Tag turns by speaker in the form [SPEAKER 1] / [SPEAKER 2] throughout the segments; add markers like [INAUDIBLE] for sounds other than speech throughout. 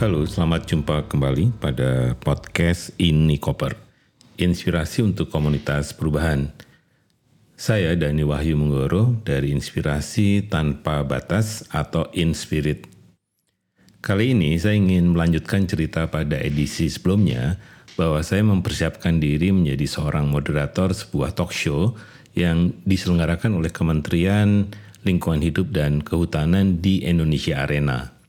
[SPEAKER 1] Halo, selamat jumpa kembali pada podcast Ini Koper. Inspirasi untuk komunitas perubahan. Saya Dani Wahyu Menggoro dari Inspirasi Tanpa Batas atau Inspirit. Kali ini saya ingin melanjutkan cerita pada edisi sebelumnya bahwa saya mempersiapkan diri menjadi seorang moderator sebuah talk show yang diselenggarakan oleh Kementerian Lingkungan Hidup dan Kehutanan di Indonesia Arena.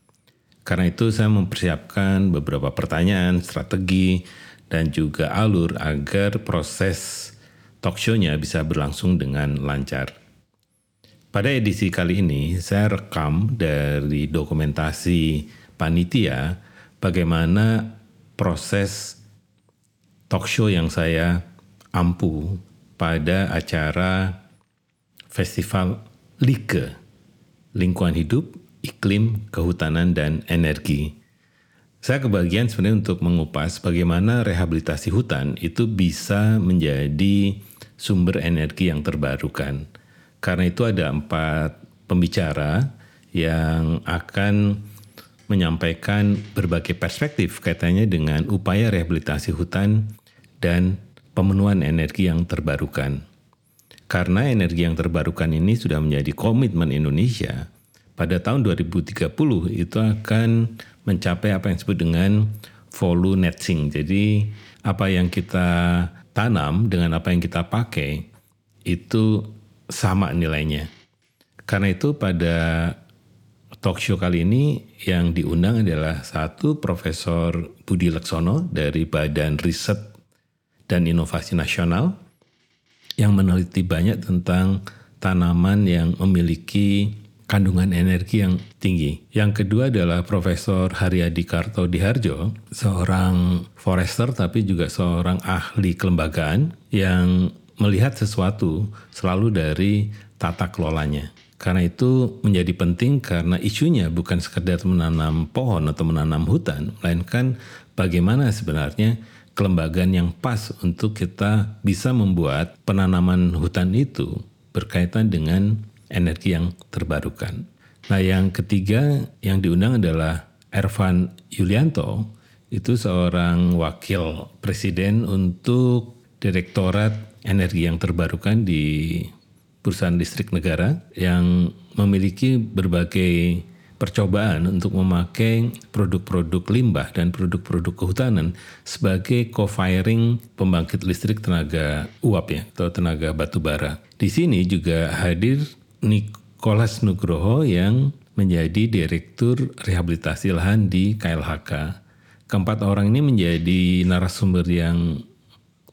[SPEAKER 1] Karena itu saya mempersiapkan beberapa pertanyaan, strategi, dan juga alur agar proses talk show-nya bisa berlangsung dengan lancar. Pada edisi kali ini, saya rekam dari dokumentasi panitia bagaimana proses talk show yang saya ampu pada acara Festival Like, Lingkungan Hidup, Iklim, Kehutanan, dan Energi. Saya kebagian sebenarnya untuk mengupas bagaimana rehabilitasi hutan itu bisa menjadi sumber energi yang terbarukan. Karena itu ada empat pembicara yang akan menyampaikan berbagai perspektif kaitannya dengan upaya rehabilitasi hutan dan pemenuhan energi yang terbarukan. Karena energi yang terbarukan ini sudah menjadi komitmen Indonesia, pada tahun 2030 itu akan mencapai apa yang disebut dengan volume netting. Jadi apa yang kita tanam dengan apa yang kita pakai itu sama nilainya. Karena itu pada talk show kali ini yang diundang adalah satu Profesor Budi Leksono dari Badan Riset dan Inovasi Nasional yang meneliti banyak tentang tanaman yang memiliki kandungan energi yang tinggi. Yang kedua adalah Profesor Haryadi Karto Diharjo, seorang forester tapi juga seorang ahli kelembagaan yang melihat sesuatu selalu dari tata kelolanya. Karena itu menjadi penting karena isunya bukan sekedar menanam pohon atau menanam hutan, melainkan bagaimana sebenarnya kelembagaan yang pas untuk kita bisa membuat penanaman hutan itu berkaitan dengan energi yang terbarukan. Nah yang ketiga yang diundang adalah Ervan Yulianto, itu seorang wakil presiden untuk Direktorat Energi yang Terbarukan di Perusahaan Listrik Negara yang memiliki berbagai percobaan untuk memakai produk-produk limbah dan produk-produk kehutanan sebagai co-firing pembangkit listrik tenaga uap ya atau tenaga batu bara. Di sini juga hadir Nikolas Nugroho yang menjadi Direktur Rehabilitasi Lahan di KLHK. Keempat orang ini menjadi narasumber yang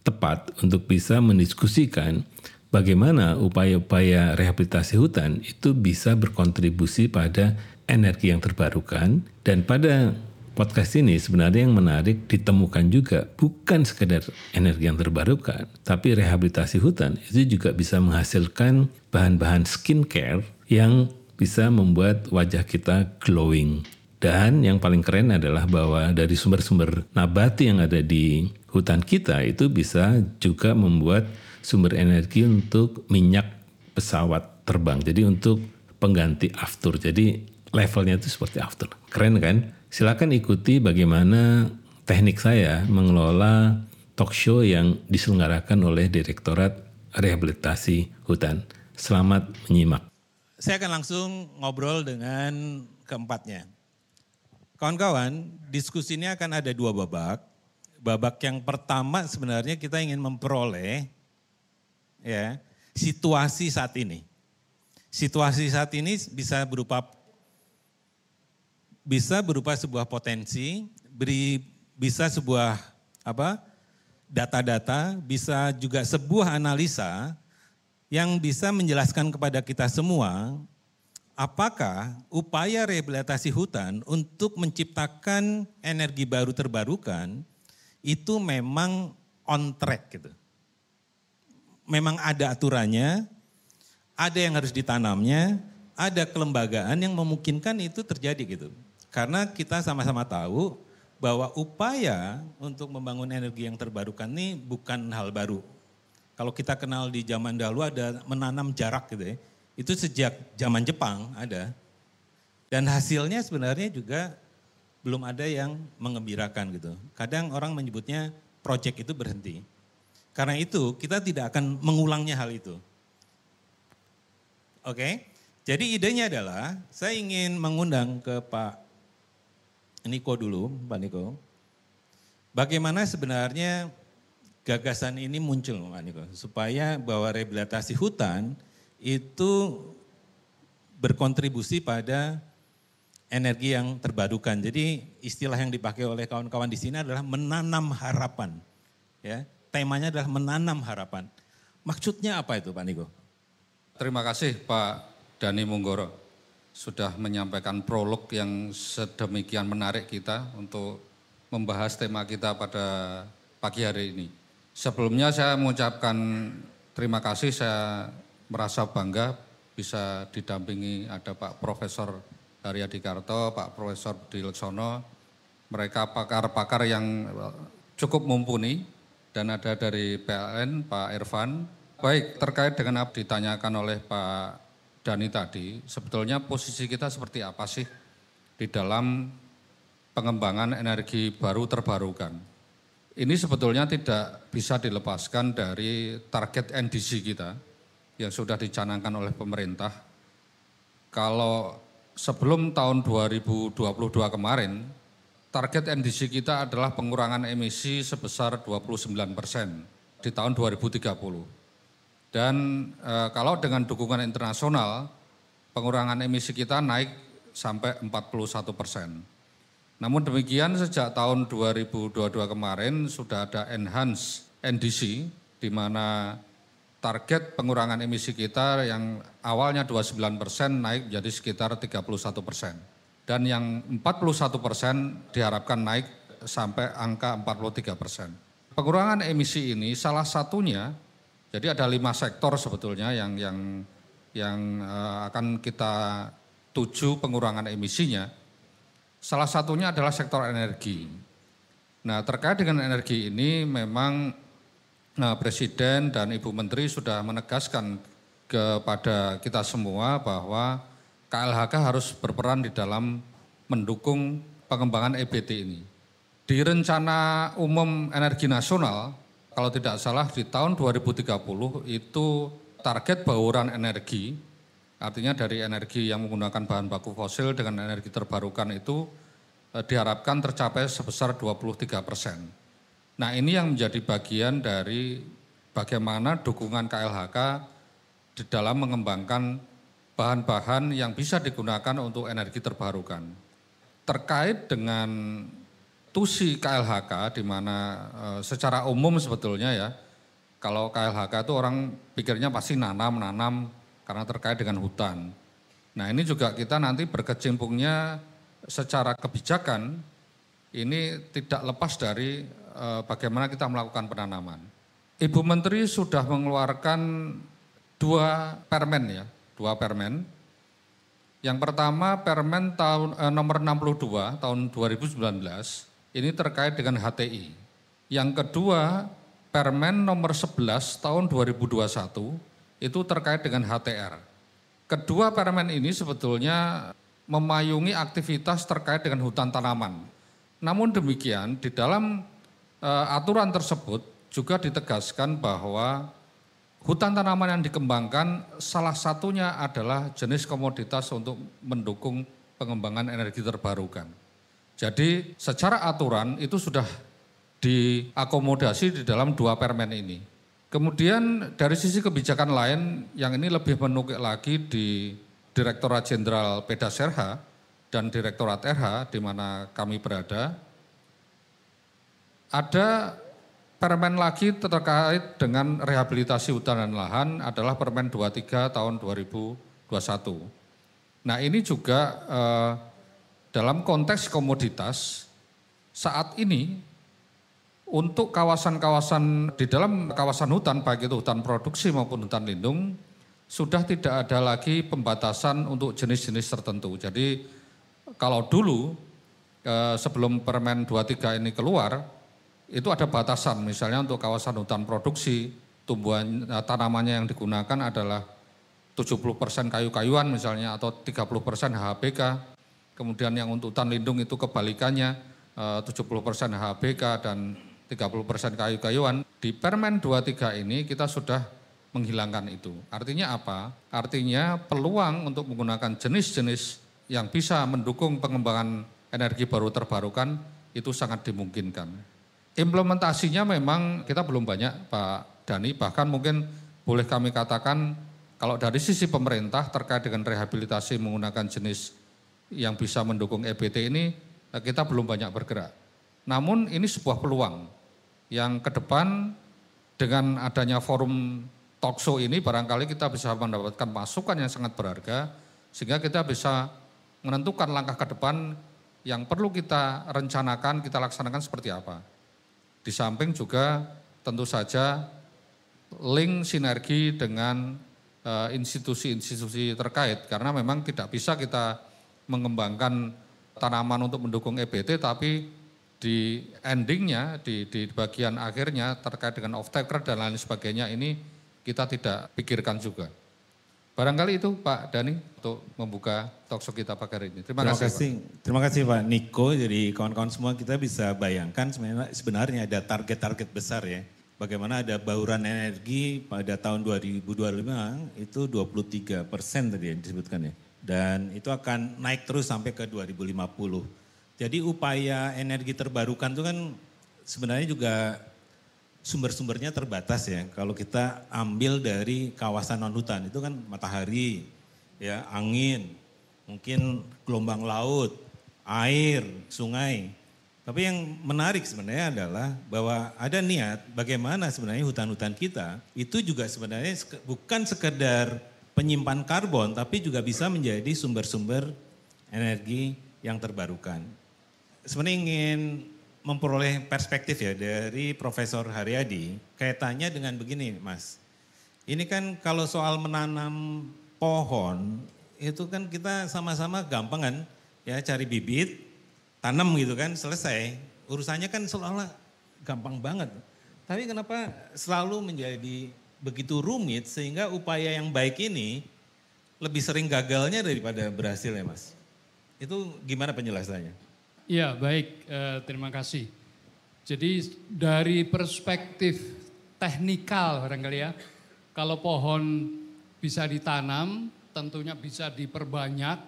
[SPEAKER 1] tepat untuk bisa mendiskusikan bagaimana upaya-upaya rehabilitasi hutan itu bisa berkontribusi pada energi yang terbarukan dan pada podcast ini sebenarnya yang menarik ditemukan juga bukan sekedar energi yang terbarukan, tapi rehabilitasi hutan itu juga bisa menghasilkan bahan-bahan skincare yang bisa membuat wajah kita glowing. Dan yang paling keren adalah bahwa dari sumber-sumber nabati yang ada di hutan kita itu bisa juga membuat sumber energi untuk minyak pesawat terbang. Jadi untuk pengganti aftur. Jadi levelnya itu seperti aftur. Keren kan? Silakan ikuti bagaimana teknik saya mengelola talk show yang diselenggarakan oleh Direktorat Rehabilitasi Hutan. Selamat menyimak.
[SPEAKER 2] Saya akan langsung ngobrol dengan keempatnya. Kawan-kawan, diskusi ini akan ada dua babak. Babak yang pertama sebenarnya kita ingin memperoleh ya situasi saat ini. Situasi saat ini bisa berupa bisa berupa sebuah potensi, beri bisa sebuah apa? data-data, bisa juga sebuah analisa yang bisa menjelaskan kepada kita semua apakah upaya rehabilitasi hutan untuk menciptakan energi baru terbarukan itu memang on track gitu. Memang ada aturannya, ada yang harus ditanamnya, ada kelembagaan yang memungkinkan itu terjadi gitu. Karena kita sama-sama tahu bahwa upaya untuk membangun energi yang terbarukan ini bukan hal baru. Kalau kita kenal di zaman dahulu ada menanam jarak gitu ya. Itu sejak zaman Jepang ada. Dan hasilnya sebenarnya juga belum ada yang mengembirakan gitu. Kadang orang menyebutnya project itu berhenti. Karena itu kita tidak akan mengulangnya hal itu. Oke, jadi idenya adalah saya ingin mengundang ke Pak Niko dulu, Pak Niko. Bagaimana sebenarnya gagasan ini muncul Pak Niko, supaya bahwa rehabilitasi hutan itu berkontribusi pada energi yang terbarukan. Jadi istilah yang dipakai oleh kawan-kawan di sini adalah menanam harapan. Ya, temanya adalah menanam harapan. Maksudnya apa itu Pak Niko?
[SPEAKER 3] Terima kasih Pak Dani Munggoro sudah menyampaikan prolog yang sedemikian menarik kita untuk membahas tema kita pada pagi hari ini. Sebelumnya saya mengucapkan terima kasih, saya merasa bangga bisa didampingi ada Pak Profesor Haryadi Karto, Pak Profesor Budi Leksono, mereka pakar-pakar yang cukup mumpuni dan ada dari PLN Pak Irfan. Baik, terkait dengan apa ditanyakan oleh Pak Dani tadi, sebetulnya posisi kita seperti apa sih di dalam pengembangan energi baru terbarukan? Ini sebetulnya tidak bisa dilepaskan dari target NDC kita yang sudah dicanangkan oleh pemerintah. Kalau sebelum tahun 2022 kemarin, target NDC kita adalah pengurangan emisi sebesar 29 persen di tahun 2030. Dan e, kalau dengan dukungan internasional, pengurangan emisi kita naik sampai 41 persen. Namun demikian sejak tahun 2022 kemarin sudah ada enhance NDC di mana target pengurangan emisi kita yang awalnya 29 persen naik menjadi sekitar 31 persen. Dan yang 41 persen diharapkan naik sampai angka 43 persen. Pengurangan emisi ini salah satunya, jadi ada lima sektor sebetulnya yang yang yang uh, akan kita tuju pengurangan emisinya. Salah satunya adalah sektor energi. Nah, terkait dengan energi ini memang nah, Presiden dan Ibu Menteri sudah menegaskan kepada kita semua bahwa KLHK harus berperan di dalam mendukung pengembangan EBT ini. Di rencana umum energi nasional, kalau tidak salah di tahun 2030 itu target bauran energi Artinya dari energi yang menggunakan bahan baku fosil dengan energi terbarukan itu eh, diharapkan tercapai sebesar 23 persen. Nah ini yang menjadi bagian dari bagaimana dukungan KLHK di dalam mengembangkan bahan-bahan yang bisa digunakan untuk energi terbarukan. Terkait dengan tusi KLHK di mana e, secara umum sebetulnya ya, kalau KLHK itu orang pikirnya pasti nanam-nanam karena terkait dengan hutan. Nah ini juga kita nanti berkecimpungnya secara kebijakan ini tidak lepas dari e, bagaimana kita melakukan penanaman. Ibu Menteri sudah mengeluarkan dua permen ya, dua permen. Yang pertama permen tahun e, nomor 62 tahun 2019 ini terkait dengan HTI. Yang kedua permen nomor 11 tahun 2021 itu terkait dengan HTR. Kedua permen ini sebetulnya memayungi aktivitas terkait dengan hutan tanaman. Namun demikian di dalam e, aturan tersebut juga ditegaskan bahwa hutan tanaman yang dikembangkan salah satunya adalah jenis komoditas untuk mendukung pengembangan energi terbarukan. Jadi secara aturan itu sudah diakomodasi di dalam dua permen ini. Kemudian dari sisi kebijakan lain yang ini lebih menukik lagi di Direktorat Jenderal Pedaserha dan Direktorat RH di mana kami berada, ada permen lagi terkait dengan rehabilitasi hutan dan lahan adalah Permen 23 tahun 2021. Nah ini juga eh, dalam konteks komoditas saat ini untuk kawasan-kawasan di dalam kawasan hutan, baik itu hutan produksi maupun hutan lindung, sudah tidak ada lagi pembatasan untuk jenis-jenis tertentu. Jadi kalau dulu eh, sebelum Permen 23 ini keluar, itu ada batasan, misalnya untuk kawasan hutan produksi, tumbuhan eh, tanamannya yang digunakan adalah 70% kayu-kayuan misalnya atau 30% HHPK. Kemudian yang untuk hutan lindung itu kebalikannya eh, 70% HBK dan 30% kayu-kayuan. Di Permen 23 ini kita sudah menghilangkan itu. Artinya apa? Artinya peluang untuk menggunakan jenis-jenis yang bisa mendukung pengembangan energi baru terbarukan itu sangat dimungkinkan. Implementasinya memang kita belum banyak Pak Dani, bahkan mungkin boleh kami katakan kalau dari sisi pemerintah terkait dengan rehabilitasi menggunakan jenis yang bisa mendukung EBT ini eh, kita belum banyak bergerak. Namun ini sebuah peluang yang ke depan dengan adanya forum talkshow ini barangkali kita bisa mendapatkan masukan yang sangat berharga sehingga kita bisa menentukan langkah ke depan yang perlu kita rencanakan, kita laksanakan seperti apa. Di samping juga tentu saja link sinergi dengan eh, institusi-institusi terkait karena memang tidak bisa kita mengembangkan tanaman untuk mendukung EBT tapi di endingnya di, di bagian akhirnya terkait dengan off taker dan lain sebagainya ini kita tidak pikirkan juga. Barangkali itu Pak Dani untuk membuka talkshow kita pagi hari ini.
[SPEAKER 2] Terima, Terima kasih. kasih. Pak. Terima kasih Pak Niko. Jadi kawan-kawan semua kita bisa bayangkan sebenarnya, sebenarnya ada target-target besar ya. Bagaimana ada bauran energi pada tahun 2025 itu 23 persen tadi yang disebutkan ya. Dan itu akan naik terus sampai ke 2050. Jadi upaya energi terbarukan itu kan sebenarnya juga sumber-sumbernya terbatas ya. Kalau kita ambil dari kawasan non hutan itu kan matahari, ya angin, mungkin gelombang laut, air, sungai. Tapi yang menarik sebenarnya adalah bahwa ada niat bagaimana sebenarnya hutan-hutan kita itu juga sebenarnya bukan sekedar penyimpan karbon tapi juga bisa menjadi sumber-sumber energi yang terbarukan. Sebenarnya ingin memperoleh perspektif ya dari Profesor Haryadi, kaitannya dengan begini Mas. Ini kan kalau soal menanam pohon, itu kan kita sama-sama gampang kan, ya cari bibit, tanam gitu kan, selesai. Urusannya kan seolah-olah gampang banget. Tapi kenapa selalu menjadi begitu rumit sehingga upaya yang baik ini lebih sering gagalnya daripada berhasil ya mas? Itu gimana penjelasannya?
[SPEAKER 4] Ya baik, eh, terima kasih. Jadi dari perspektif teknikal barangkali ya, kalau pohon bisa ditanam tentunya bisa diperbanyak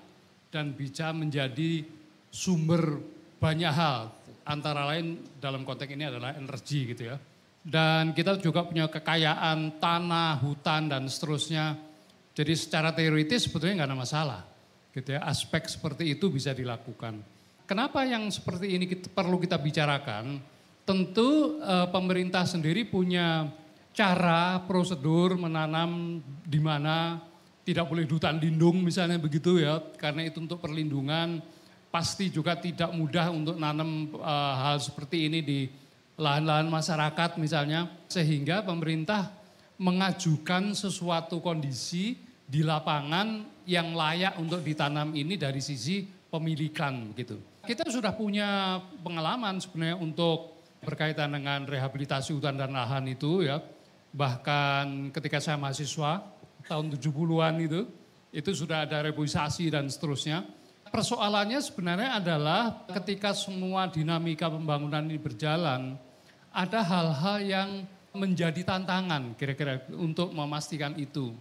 [SPEAKER 4] dan bisa menjadi sumber banyak hal. Antara lain dalam konteks ini adalah energi gitu ya. Dan kita juga punya kekayaan tanah, hutan dan seterusnya. Jadi secara teoritis sebetulnya nggak ada masalah. Gitu ya, aspek seperti itu bisa dilakukan. Kenapa yang seperti ini kita, perlu kita bicarakan? Tentu e, pemerintah sendiri punya cara, prosedur menanam di mana tidak boleh hutan lindung misalnya begitu ya, karena itu untuk perlindungan. Pasti juga tidak mudah untuk nanam e, hal seperti ini di lahan-lahan masyarakat misalnya, sehingga pemerintah mengajukan sesuatu kondisi di lapangan yang layak untuk ditanam ini dari sisi pemilikan gitu. Kita sudah punya pengalaman sebenarnya untuk berkaitan dengan rehabilitasi hutan dan lahan itu ya. Bahkan ketika saya mahasiswa tahun 70-an itu, itu sudah ada reboisasi dan seterusnya. Persoalannya sebenarnya adalah ketika semua dinamika pembangunan ini berjalan, ada hal-hal yang menjadi tantangan kira-kira untuk memastikan itu.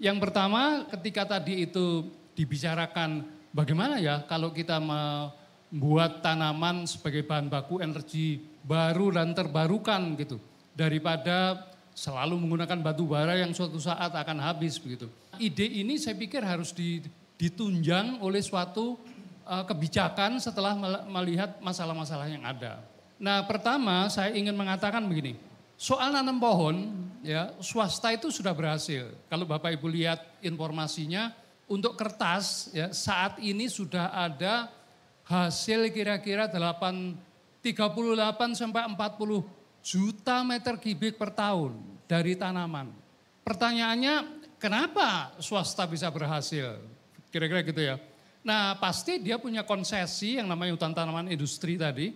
[SPEAKER 4] Yang pertama ketika tadi itu dibicarakan bagaimana ya kalau kita buat tanaman sebagai bahan baku energi baru dan terbarukan gitu daripada selalu menggunakan batu bara yang suatu saat akan habis begitu. Ide ini saya pikir harus ditunjang oleh suatu uh, kebijakan setelah melihat masalah-masalah yang ada. Nah, pertama saya ingin mengatakan begini. Soal nanam pohon ya swasta itu sudah berhasil. Kalau Bapak Ibu lihat informasinya untuk kertas ya saat ini sudah ada hasil kira-kira 8 38 sampai 40 juta meter kubik per tahun dari tanaman. Pertanyaannya, kenapa swasta bisa berhasil? Kira-kira gitu ya. Nah, pasti dia punya konsesi yang namanya hutan tanaman industri tadi.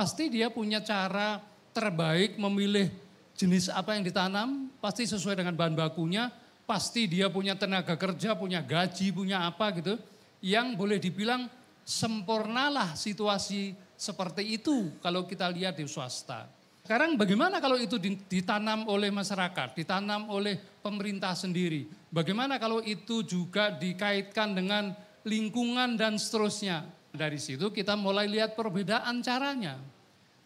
[SPEAKER 4] Pasti dia punya cara terbaik memilih jenis apa yang ditanam, pasti sesuai dengan bahan bakunya, pasti dia punya tenaga kerja, punya gaji, punya apa gitu, yang boleh dibilang sempurnalah situasi seperti itu kalau kita lihat di swasta. Sekarang bagaimana kalau itu ditanam oleh masyarakat, ditanam oleh pemerintah sendiri? Bagaimana kalau itu juga dikaitkan dengan lingkungan dan seterusnya? Dari situ kita mulai lihat perbedaan caranya.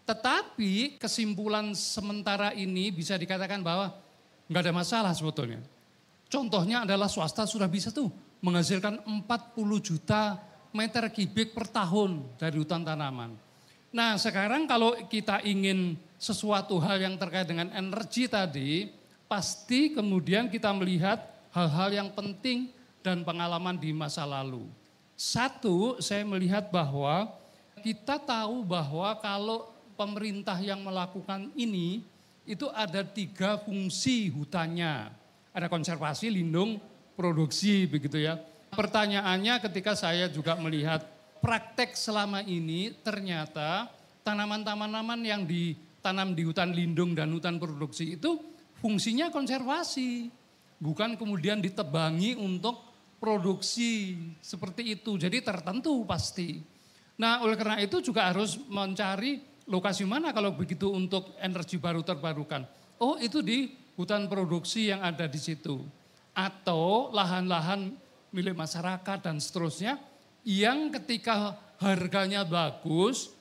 [SPEAKER 4] Tetapi kesimpulan sementara ini bisa dikatakan bahwa nggak ada masalah sebetulnya. Contohnya adalah swasta sudah bisa tuh menghasilkan 40 juta meter kubik per tahun dari hutan tanaman. Nah sekarang kalau kita ingin sesuatu hal yang terkait dengan energi tadi, pasti kemudian kita melihat hal-hal yang penting dan pengalaman di masa lalu. Satu, saya melihat bahwa kita tahu bahwa kalau pemerintah yang melakukan ini itu ada tiga fungsi hutannya. Ada konservasi, lindung, produksi begitu ya. Pertanyaannya ketika saya juga melihat praktek selama ini ternyata tanaman-tanaman yang ditanam di hutan lindung dan hutan produksi itu fungsinya konservasi. Bukan kemudian ditebangi untuk produksi seperti itu. Jadi tertentu pasti. Nah oleh karena itu juga harus mencari lokasi mana kalau begitu untuk energi baru terbarukan? Oh itu di hutan produksi yang ada di situ. Atau lahan-lahan milik masyarakat dan seterusnya yang ketika harganya bagus,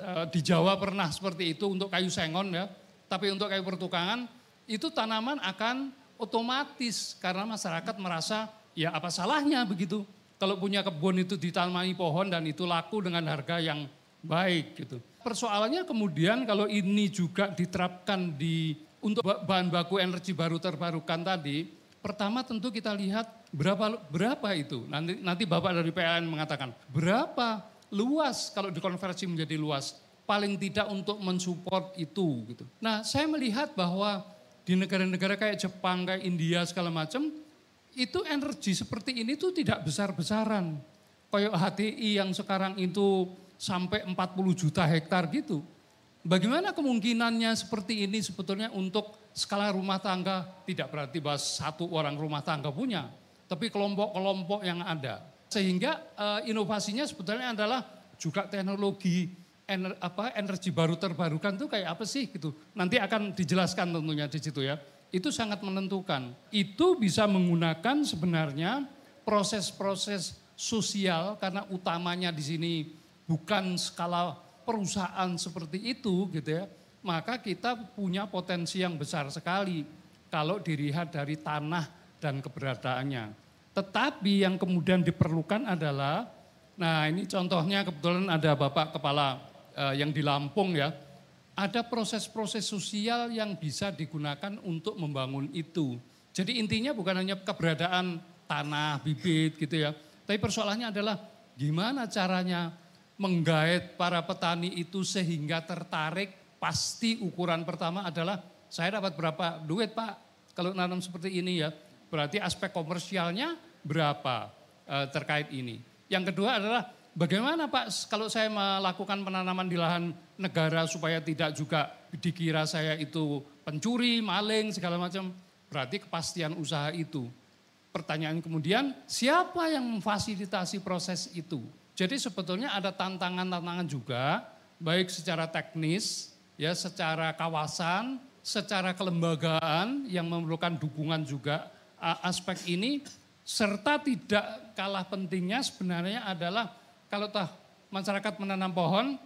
[SPEAKER 4] eh, di Jawa pernah seperti itu untuk kayu sengon ya, tapi untuk kayu pertukangan itu tanaman akan otomatis karena masyarakat merasa ya apa salahnya begitu. Kalau punya kebun itu ditanami pohon dan itu laku dengan harga yang baik gitu persoalannya kemudian kalau ini juga diterapkan di untuk bahan baku energi baru terbarukan tadi, pertama tentu kita lihat berapa berapa itu. Nanti nanti Bapak dari PLN mengatakan berapa luas kalau dikonversi menjadi luas paling tidak untuk mensupport itu gitu. Nah, saya melihat bahwa di negara-negara kayak Jepang, kayak India segala macam itu energi seperti ini tuh tidak besar-besaran. Kayak HTI yang sekarang itu sampai 40 juta hektar gitu. Bagaimana kemungkinannya seperti ini sebetulnya untuk skala rumah tangga tidak berarti bahwa satu orang rumah tangga punya, tapi kelompok-kelompok yang ada. Sehingga uh, inovasinya sebetulnya adalah juga teknologi ener, apa, energi baru terbarukan itu kayak apa sih gitu. Nanti akan dijelaskan tentunya di situ ya. Itu sangat menentukan. Itu bisa menggunakan sebenarnya proses-proses sosial karena utamanya di sini bukan skala perusahaan seperti itu gitu ya, maka kita punya potensi yang besar sekali kalau dilihat dari tanah dan keberadaannya. Tetapi yang kemudian diperlukan adalah, nah ini contohnya kebetulan ada Bapak Kepala eh, yang di Lampung ya, ada proses-proses sosial yang bisa digunakan untuk membangun itu. Jadi intinya bukan hanya keberadaan tanah, bibit gitu ya, tapi persoalannya adalah gimana caranya menggait para petani itu sehingga tertarik, pasti ukuran pertama adalah saya dapat berapa duit Pak kalau nanam seperti ini ya. Berarti aspek komersialnya berapa e, terkait ini. Yang kedua adalah bagaimana Pak kalau saya melakukan penanaman di lahan negara supaya tidak juga dikira saya itu pencuri, maling segala macam. Berarti kepastian usaha itu. Pertanyaan kemudian siapa yang memfasilitasi proses itu? Jadi sebetulnya ada tantangan-tantangan juga, baik secara teknis, ya secara kawasan, secara kelembagaan yang memerlukan dukungan juga aspek ini, serta tidak kalah pentingnya sebenarnya adalah kalau tah masyarakat menanam pohon,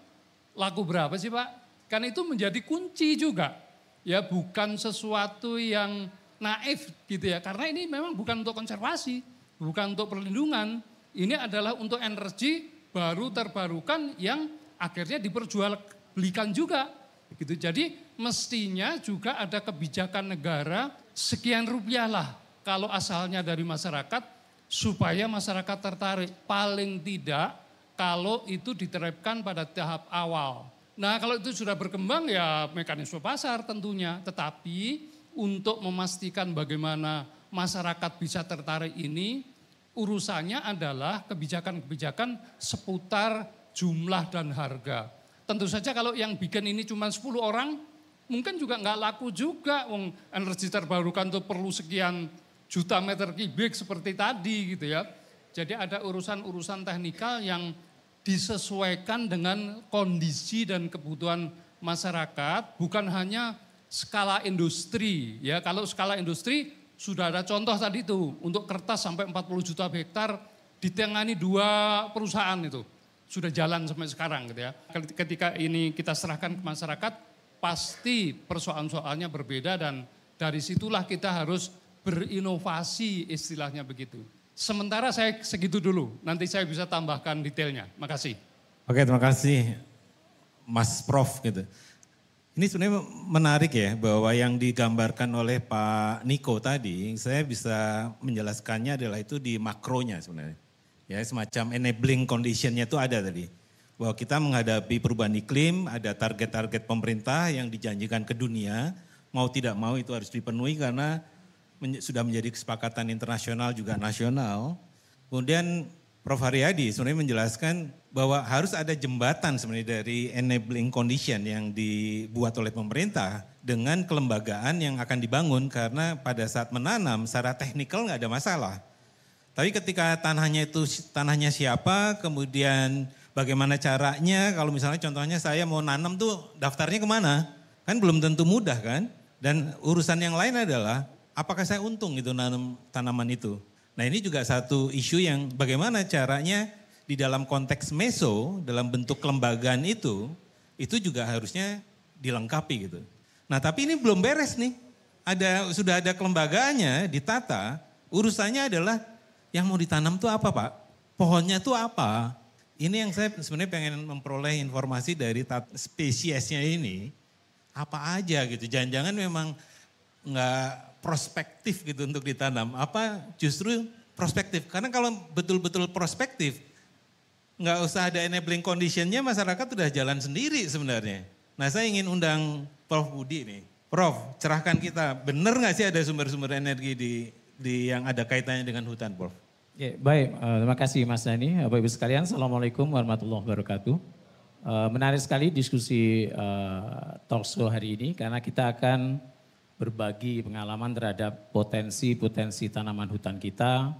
[SPEAKER 4] laku berapa sih Pak? Kan itu menjadi kunci juga, ya bukan sesuatu yang naif gitu ya, karena ini memang bukan untuk konservasi, bukan untuk perlindungan, ini adalah untuk energi baru terbarukan yang akhirnya diperjualbelikan juga. Gitu. Jadi mestinya juga ada kebijakan negara sekian rupiah lah kalau asalnya dari masyarakat supaya masyarakat tertarik. Paling tidak kalau itu diterapkan pada tahap awal. Nah kalau itu sudah berkembang ya mekanisme pasar tentunya. Tetapi untuk memastikan bagaimana masyarakat bisa tertarik ini urusannya adalah kebijakan-kebijakan seputar jumlah dan harga. Tentu saja kalau yang bikin ini cuma 10 orang, mungkin juga nggak laku juga. Wong energi terbarukan itu perlu sekian juta meter kubik seperti tadi gitu ya. Jadi ada urusan-urusan teknikal yang disesuaikan dengan kondisi dan kebutuhan masyarakat, bukan hanya skala industri. Ya, kalau skala industri sudah ada contoh tadi itu untuk kertas sampai 40 juta hektar ditangani dua perusahaan itu sudah jalan sampai sekarang gitu ya. Ketika ini kita serahkan ke masyarakat, pasti persoalan-soalnya berbeda dan dari situlah kita harus berinovasi istilahnya begitu. Sementara saya segitu dulu, nanti saya bisa tambahkan detailnya. Makasih.
[SPEAKER 2] Oke, terima kasih Mas Prof gitu. Ini sebenarnya menarik ya bahwa yang digambarkan oleh Pak Niko tadi, saya bisa menjelaskannya adalah itu di makronya sebenarnya. Ya, semacam enabling conditionnya itu ada tadi. Bahwa kita menghadapi perubahan iklim, ada target-target pemerintah yang dijanjikan ke dunia, mau tidak mau itu harus dipenuhi karena sudah menjadi kesepakatan internasional juga nasional. Kemudian Prof. Haryadi sebenarnya menjelaskan bahwa harus ada jembatan sebenarnya dari enabling condition yang dibuat oleh pemerintah dengan kelembagaan yang akan dibangun karena pada saat menanam secara teknikal nggak ada masalah. Tapi ketika tanahnya itu tanahnya siapa, kemudian bagaimana caranya, kalau misalnya contohnya saya mau nanam tuh daftarnya ke mana? Kan belum tentu mudah kan? Dan urusan yang lain adalah apakah saya untung itu nanam tanaman itu. Nah ini juga satu isu yang bagaimana caranya di dalam konteks meso, dalam bentuk kelembagaan itu, itu juga harusnya dilengkapi gitu. Nah tapi ini belum beres nih. Ada sudah ada kelembagaannya ditata, urusannya adalah yang mau ditanam tuh apa Pak? Pohonnya tuh apa? Ini yang saya sebenarnya pengen memperoleh informasi dari spesiesnya ini. Apa aja gitu, jangan-jangan memang nggak prospektif gitu untuk ditanam. Apa justru prospektif? Karena kalau betul-betul prospektif, nggak usah ada enabling conditionnya masyarakat sudah jalan sendiri sebenarnya. Nah saya ingin undang Prof Budi nih. Prof, cerahkan kita, benar nggak sih ada sumber-sumber energi di, di yang ada kaitannya dengan hutan, Prof?
[SPEAKER 5] Ya, baik, uh, terima kasih Mas Dani. Bapak Ibu sekalian, Assalamualaikum warahmatullahi wabarakatuh. Uh, menarik sekali diskusi uh, talk show hari ini karena kita akan berbagi pengalaman terhadap potensi-potensi tanaman hutan kita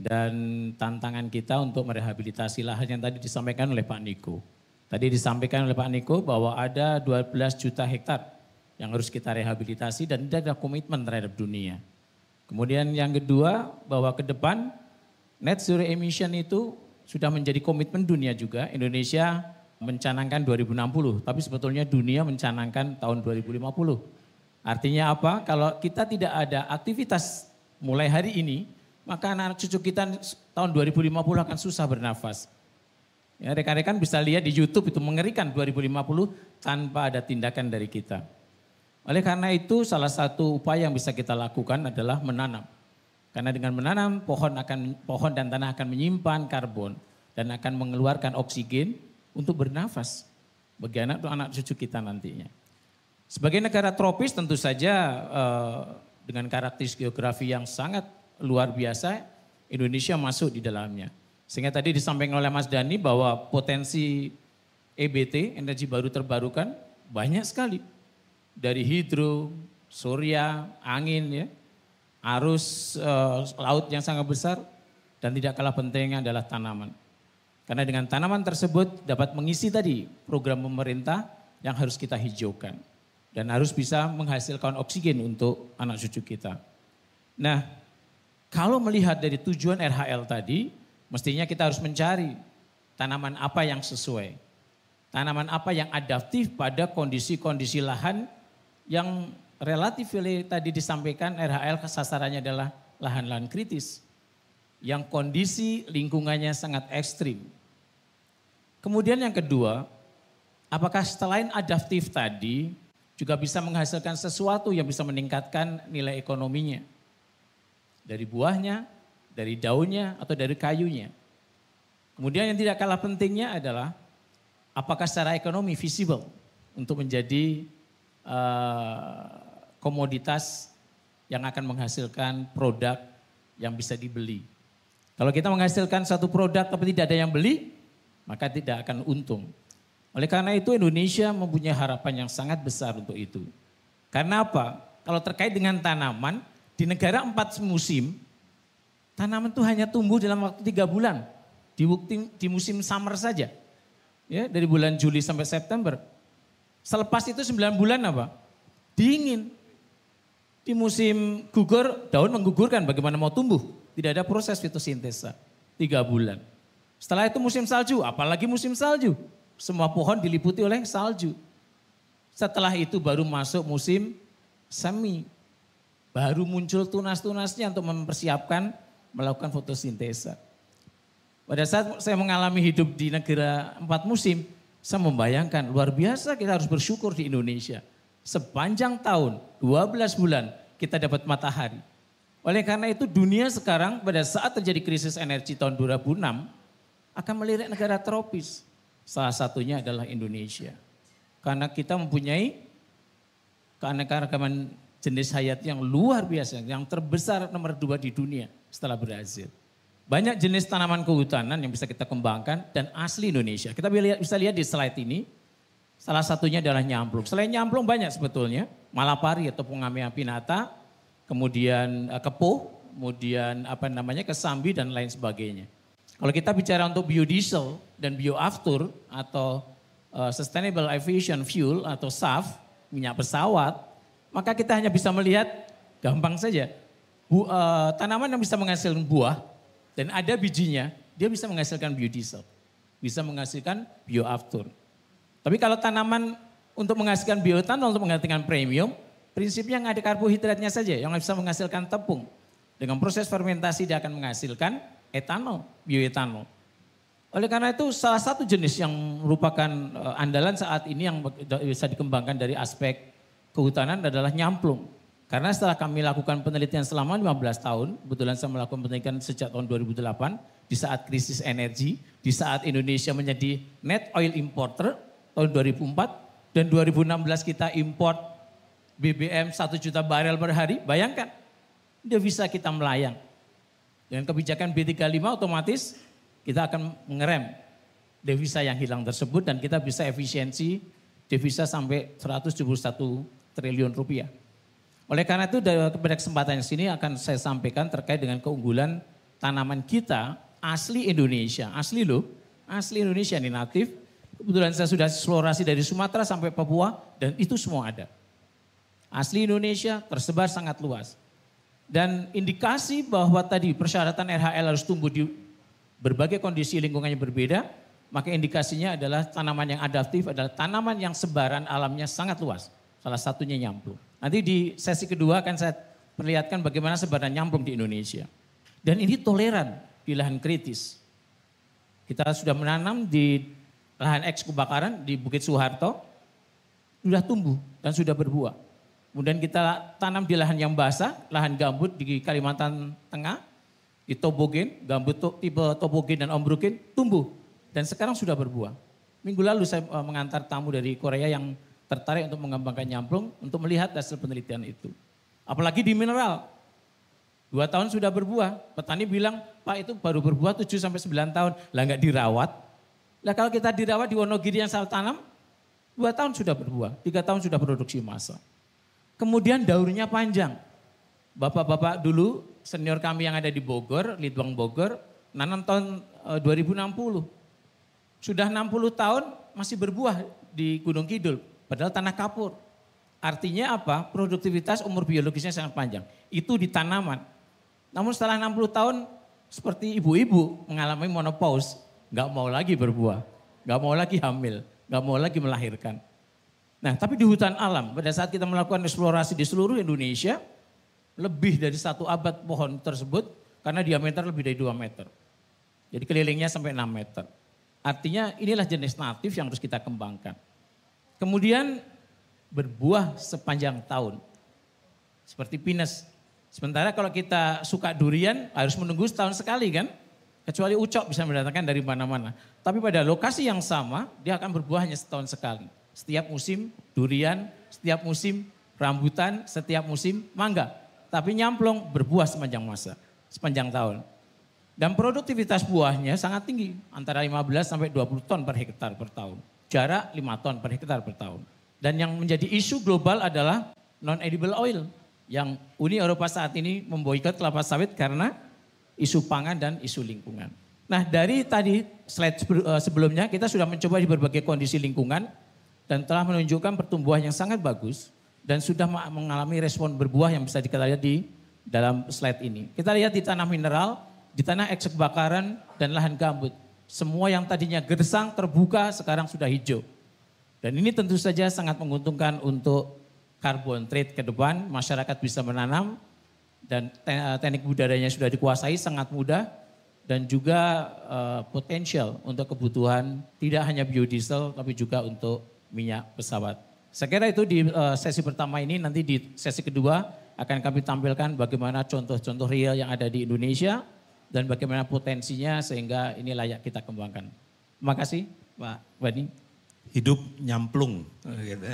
[SPEAKER 5] dan tantangan kita untuk merehabilitasi lahan yang tadi disampaikan oleh Pak Niko. Tadi disampaikan oleh Pak Niko bahwa ada 12 juta hektar yang harus kita rehabilitasi dan tidak ada komitmen terhadap dunia. Kemudian yang kedua bahwa ke depan net zero emission itu sudah menjadi komitmen dunia juga. Indonesia mencanangkan 2060, tapi sebetulnya dunia mencanangkan tahun 2050. Artinya apa? Kalau kita tidak ada aktivitas mulai hari ini, maka anak cucu kita tahun 2050 akan susah bernafas. Ya, rekan-rekan bisa lihat di YouTube itu mengerikan 2050 tanpa ada tindakan dari kita. Oleh karena itu salah satu upaya yang bisa kita lakukan adalah menanam. Karena dengan menanam pohon akan pohon dan tanah akan menyimpan karbon dan akan mengeluarkan oksigen untuk bernafas bagi anak anak cucu kita nantinya. Sebagai negara tropis tentu saja uh, dengan karakteristik geografi yang sangat luar biasa, Indonesia masuk di dalamnya. Sehingga tadi disampaikan oleh Mas Dani bahwa potensi EBT, energi baru terbarukan, banyak sekali. Dari hidro, surya, angin, ya, arus uh, laut yang sangat besar, dan tidak kalah pentingnya adalah tanaman. Karena dengan tanaman tersebut dapat mengisi tadi program pemerintah yang harus kita hijaukan dan harus bisa menghasilkan oksigen untuk anak cucu kita. Nah, kalau melihat dari tujuan RHL tadi, mestinya kita harus mencari tanaman apa yang sesuai. Tanaman apa yang adaptif pada kondisi-kondisi lahan yang relatif tadi disampaikan RHL sasarannya adalah lahan-lahan kritis. Yang kondisi lingkungannya sangat ekstrim. Kemudian yang kedua, apakah selain adaptif tadi, juga bisa menghasilkan sesuatu yang bisa meningkatkan nilai ekonominya. Dari buahnya, dari daunnya, atau dari kayunya. Kemudian yang tidak kalah pentingnya adalah apakah secara ekonomi visible untuk menjadi uh, komoditas yang akan menghasilkan produk yang bisa dibeli. Kalau kita menghasilkan satu produk tapi tidak ada yang beli, maka tidak akan untung. Oleh karena itu Indonesia mempunyai harapan yang sangat besar untuk itu. Karena apa? Kalau terkait dengan tanaman, di negara empat musim, tanaman itu hanya tumbuh dalam waktu tiga bulan. Di, di musim summer saja. Ya, dari bulan Juli sampai September. Selepas itu 9 bulan apa? Dingin. Di musim gugur, daun menggugurkan bagaimana mau tumbuh. Tidak ada proses fotosintesa. Tiga bulan. Setelah itu musim salju, apalagi musim salju. Semua pohon diliputi oleh salju. Setelah itu baru masuk musim semi. Baru muncul tunas-tunasnya untuk mempersiapkan melakukan fotosintesa. Pada saat saya mengalami hidup di negara empat musim, saya membayangkan luar biasa kita harus bersyukur di Indonesia. Sepanjang tahun, 12 bulan kita dapat matahari. Oleh karena itu dunia sekarang pada saat terjadi krisis energi tahun 2006 akan melirik negara tropis. Salah satunya adalah Indonesia. Karena kita mempunyai keanekaragaman jenis hayat yang luar biasa, yang terbesar nomor dua di dunia setelah Brazil. Banyak jenis tanaman kehutanan yang bisa kita kembangkan dan asli Indonesia. Kita bisa lihat di slide ini, salah satunya adalah nyamplung. Selain nyamplung banyak sebetulnya, malapari atau pungamia pinata, kemudian uh, kepuh, kemudian apa namanya kesambi dan lain sebagainya. Kalau kita bicara untuk biodiesel dan bioaftur atau uh, sustainable aviation fuel atau SAF, minyak pesawat, maka kita hanya bisa melihat gampang saja. Bu, uh, tanaman yang bisa menghasilkan buah dan ada bijinya, dia bisa menghasilkan biodiesel. Bisa menghasilkan bioaftur. Tapi kalau tanaman untuk menghasilkan bioetanol, untuk menghasilkan premium, prinsipnya yang ada karbohidratnya saja yang bisa menghasilkan tepung. Dengan proses fermentasi dia akan menghasilkan etanol, bioetanol. Oleh karena itu salah satu jenis yang merupakan eh, andalan saat ini yang bisa dikembangkan dari aspek kehutanan adalah nyamplung. Karena setelah kami lakukan penelitian selama 15 tahun, kebetulan saya melakukan penelitian sejak tahun 2008, di saat krisis energi, di saat Indonesia menjadi net oil importer tahun 2004, dan 2016 kita import BBM 1 juta barel per hari, bayangkan, devisa kita melayang. Dengan kebijakan B35 otomatis kita akan mengerem devisa yang hilang tersebut dan kita bisa efisiensi devisa sampai 171 triliun rupiah. Oleh karena itu pada kesempatan sini akan saya sampaikan terkait dengan keunggulan tanaman kita asli Indonesia. Asli loh, asli Indonesia ini natif. Kebetulan saya sudah eksplorasi dari Sumatera sampai Papua dan itu semua ada. Asli Indonesia tersebar sangat luas. Dan indikasi bahwa tadi persyaratan RHL harus tumbuh di berbagai kondisi lingkungannya berbeda, maka indikasinya adalah tanaman yang adaptif adalah tanaman yang sebaran alamnya sangat luas. Salah satunya nyamplung. Nanti di sesi kedua akan saya perlihatkan bagaimana sebaran nyamplung di Indonesia. Dan ini toleran di lahan kritis. Kita sudah menanam di lahan eks kebakaran di Bukit Soeharto, sudah tumbuh dan sudah berbuah. Kemudian kita tanam di lahan yang basah, lahan gambut di Kalimantan Tengah, di Tobogen, gambut tipe Tobogen dan Ombrukin tumbuh dan sekarang sudah berbuah. Minggu lalu saya eh, mengantar tamu dari Korea yang tertarik untuk mengembangkan nyamplung untuk melihat hasil penelitian itu. Apalagi di mineral. Dua tahun sudah berbuah. Petani bilang, Pak itu baru berbuah 7 sampai 9 tahun. Lah nggak dirawat. Lah kalau kita dirawat di Wonogiri yang saya tanam, dua tahun sudah berbuah, tiga tahun sudah produksi massa. Kemudian daunnya panjang. Bapak-bapak dulu senior kami yang ada di Bogor, Lidwang Bogor, nanam tahun 2060. Eh, sudah 60 tahun masih berbuah di Gunung Kidul. Padahal tanah kapur. Artinya apa? Produktivitas umur biologisnya sangat panjang. Itu di tanaman. Namun setelah 60 tahun seperti ibu-ibu mengalami menopause, nggak mau lagi berbuah, nggak mau lagi hamil, nggak mau lagi melahirkan. Nah tapi di hutan alam, pada saat kita melakukan eksplorasi di seluruh Indonesia, lebih dari satu abad pohon tersebut karena diameter lebih dari 2 meter. Jadi kelilingnya sampai 6 meter. Artinya inilah jenis natif yang harus kita kembangkan. Kemudian berbuah sepanjang tahun. Seperti pinus. Sementara kalau kita suka durian harus menunggu setahun sekali kan. Kecuali ucok bisa mendatangkan dari mana-mana. Tapi pada lokasi yang sama dia akan berbuah hanya setahun sekali. Setiap musim durian, setiap musim rambutan, setiap musim mangga. Tapi nyamplung berbuah sepanjang masa, sepanjang tahun. Dan produktivitas buahnya sangat tinggi, antara 15 sampai 20 ton per hektar per tahun jarak 5 ton per hektar per tahun. Dan yang menjadi isu global adalah non-edible oil. Yang Uni Eropa saat ini memboikot kelapa sawit karena isu pangan dan isu lingkungan. Nah dari tadi slide eh, sebelumnya kita sudah mencoba di berbagai kondisi lingkungan dan telah menunjukkan pertumbuhan yang sangat bagus dan sudah mengalami respon berbuah yang bisa kita lihat di dalam slide ini. Kita lihat di tanah mineral, di tanah eks kebakaran dan lahan gambut. Semua yang tadinya gersang terbuka sekarang sudah hijau. Dan ini tentu saja sangat menguntungkan untuk carbon trade ke depan, masyarakat bisa menanam dan eh, teknik budidayanya sudah dikuasai sangat mudah dan juga uh, potensial untuk kebutuhan tidak hanya biodiesel tapi juga untuk minyak pesawat. Saya kira itu di uh, sesi pertama ini nanti di sesi kedua akan kami tampilkan bagaimana contoh-contoh real yang ada di Indonesia dan bagaimana potensinya sehingga ini layak kita kembangkan. Terima kasih Pak Bani.
[SPEAKER 2] Hidup nyamplung. Gitu.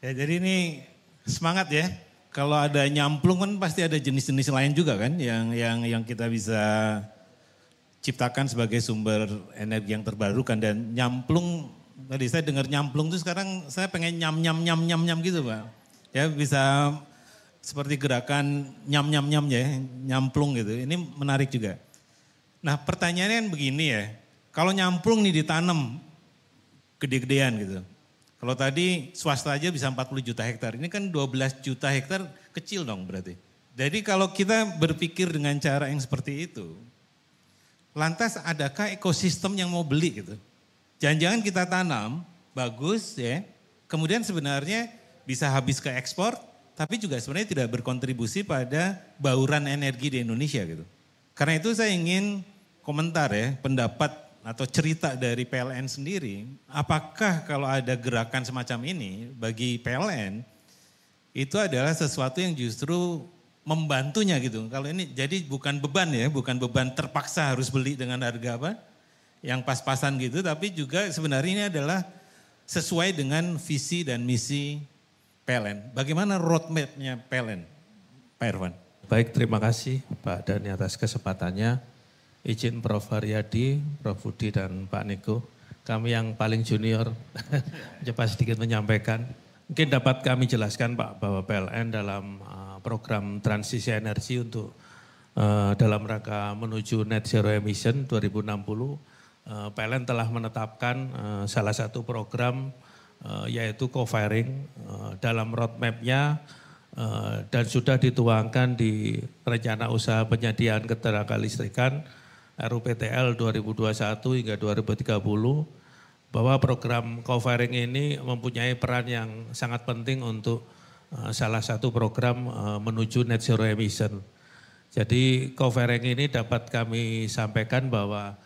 [SPEAKER 2] Ya, jadi ini semangat ya. Kalau ada nyamplung kan pasti ada jenis-jenis lain juga kan yang yang yang kita bisa ciptakan sebagai sumber energi yang terbarukan dan nyamplung tadi saya dengar nyamplung itu sekarang saya pengen nyam nyam nyam nyam nyam gitu Pak. Ya bisa seperti gerakan nyam nyam nyam ya, nyamplung gitu. Ini menarik juga. Nah pertanyaannya kan begini ya, kalau nyamplung nih ditanam gede-gedean gitu. Kalau tadi swasta aja bisa 40 juta hektar, ini kan 12 juta hektar kecil dong berarti. Jadi kalau kita berpikir dengan cara yang seperti itu, lantas adakah ekosistem yang mau beli gitu? Jangan-jangan kita tanam, bagus ya, kemudian sebenarnya bisa habis ke ekspor, tapi juga sebenarnya tidak berkontribusi pada bauran energi di Indonesia gitu. Karena itu saya ingin komentar ya, pendapat atau cerita dari PLN sendiri, apakah kalau ada gerakan semacam ini bagi PLN itu adalah sesuatu yang justru membantunya gitu. Kalau ini jadi bukan beban ya, bukan beban terpaksa harus beli dengan harga apa yang pas-pasan gitu, tapi juga sebenarnya ini adalah sesuai dengan visi dan misi PLN. Bagaimana roadmapnya PLN, Pak Irwan?
[SPEAKER 6] Baik, terima kasih Pak Dani atas kesempatannya. Izin Prof. Haryadi, Prof. Budi, dan Pak Niko. Kami yang paling junior, [LAUGHS] coba sedikit menyampaikan. Mungkin dapat kami jelaskan Pak bahwa PLN dalam uh, program transisi energi untuk uh, dalam rangka menuju net zero emission 2060, uh, PLN telah menetapkan salah satu program yaitu co-firing dalam roadmapnya dan sudah dituangkan di rencana usaha penyediaan ketenaga listrikan RUPTL 2021 hingga 2030 bahwa program co-firing ini mempunyai peran yang sangat penting untuk salah satu program menuju net zero emission. Jadi co-firing ini dapat kami sampaikan bahwa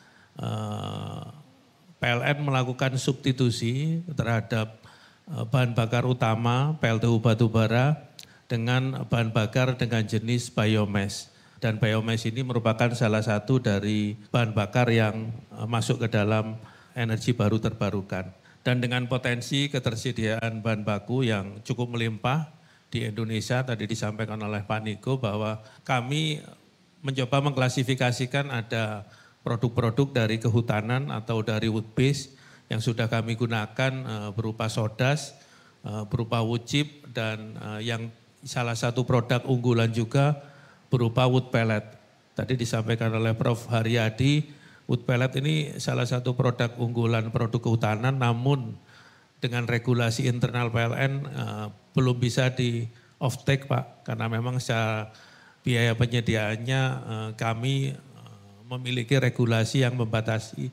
[SPEAKER 6] PLN melakukan substitusi terhadap bahan bakar utama PLTU batubara dengan bahan bakar dengan jenis biomass dan biomass ini merupakan salah satu dari bahan bakar yang eh, masuk ke dalam energi baru terbarukan. Dan dengan potensi ketersediaan bahan baku yang cukup melimpah di Indonesia, tadi disampaikan oleh Pak Niko bahwa kami mencoba mengklasifikasikan ada produk-produk dari kehutanan atau dari wood base yang sudah kami gunakan eh, berupa sodas, eh, berupa wood chip, dan yang salah satu produk unggulan juga berupa wood pellet. Tadi disampaikan oleh Prof. Haryadi, wood pellet ini salah satu produk unggulan produk kehutanan namun dengan regulasi internal PLN eh, belum bisa di off take Pak karena memang secara biaya penyediaannya kami memiliki regulasi yang membatasi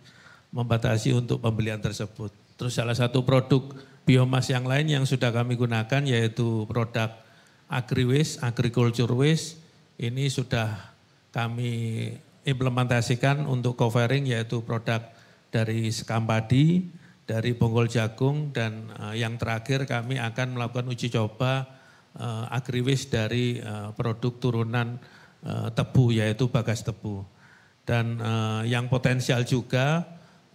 [SPEAKER 6] membatasi untuk pembelian tersebut. Terus salah satu produk biomas yang lain yang sudah kami gunakan yaitu produk agri waste, agriculture waste ini sudah kami implementasikan untuk covering yaitu produk dari sekam padi, dari bonggol jagung dan uh, yang terakhir kami akan melakukan uji coba uh, agriwis dari uh, produk turunan tebu yaitu bagas tebu. Dan uh, yang potensial juga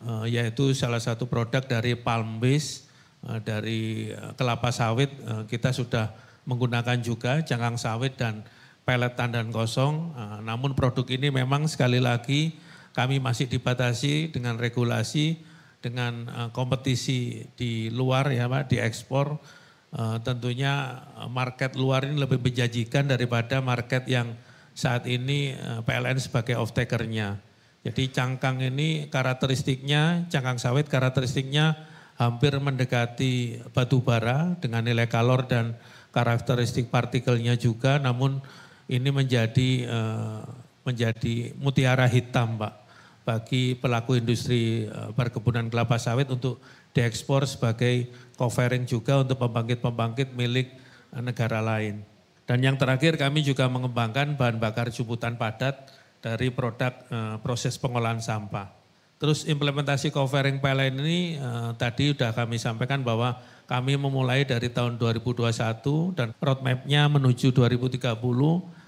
[SPEAKER 6] uh, yaitu salah satu produk dari palm base uh, dari uh, kelapa sawit uh, kita sudah menggunakan juga cangkang sawit dan pelet tandan kosong. Eh, namun produk ini memang sekali lagi kami masih dibatasi dengan regulasi, dengan eh, kompetisi di luar ya Pak, di ekspor. Eh, tentunya market luar ini lebih menjanjikan daripada market yang saat ini PLN sebagai off-takernya. Jadi cangkang ini karakteristiknya, cangkang sawit karakteristiknya hampir mendekati batu bara dengan nilai kalor dan karakteristik partikelnya juga, namun ini menjadi uh, menjadi mutiara hitam, Pak, bagi pelaku industri uh, perkebunan kelapa sawit untuk diekspor sebagai covering juga untuk pembangkit-pembangkit milik negara lain. Dan yang terakhir kami juga mengembangkan bahan bakar jumputan padat dari produk uh, proses pengolahan sampah. Terus implementasi covering PLN ini uh, tadi sudah kami sampaikan bahwa kami memulai dari tahun 2021 dan roadmap-nya menuju 2030.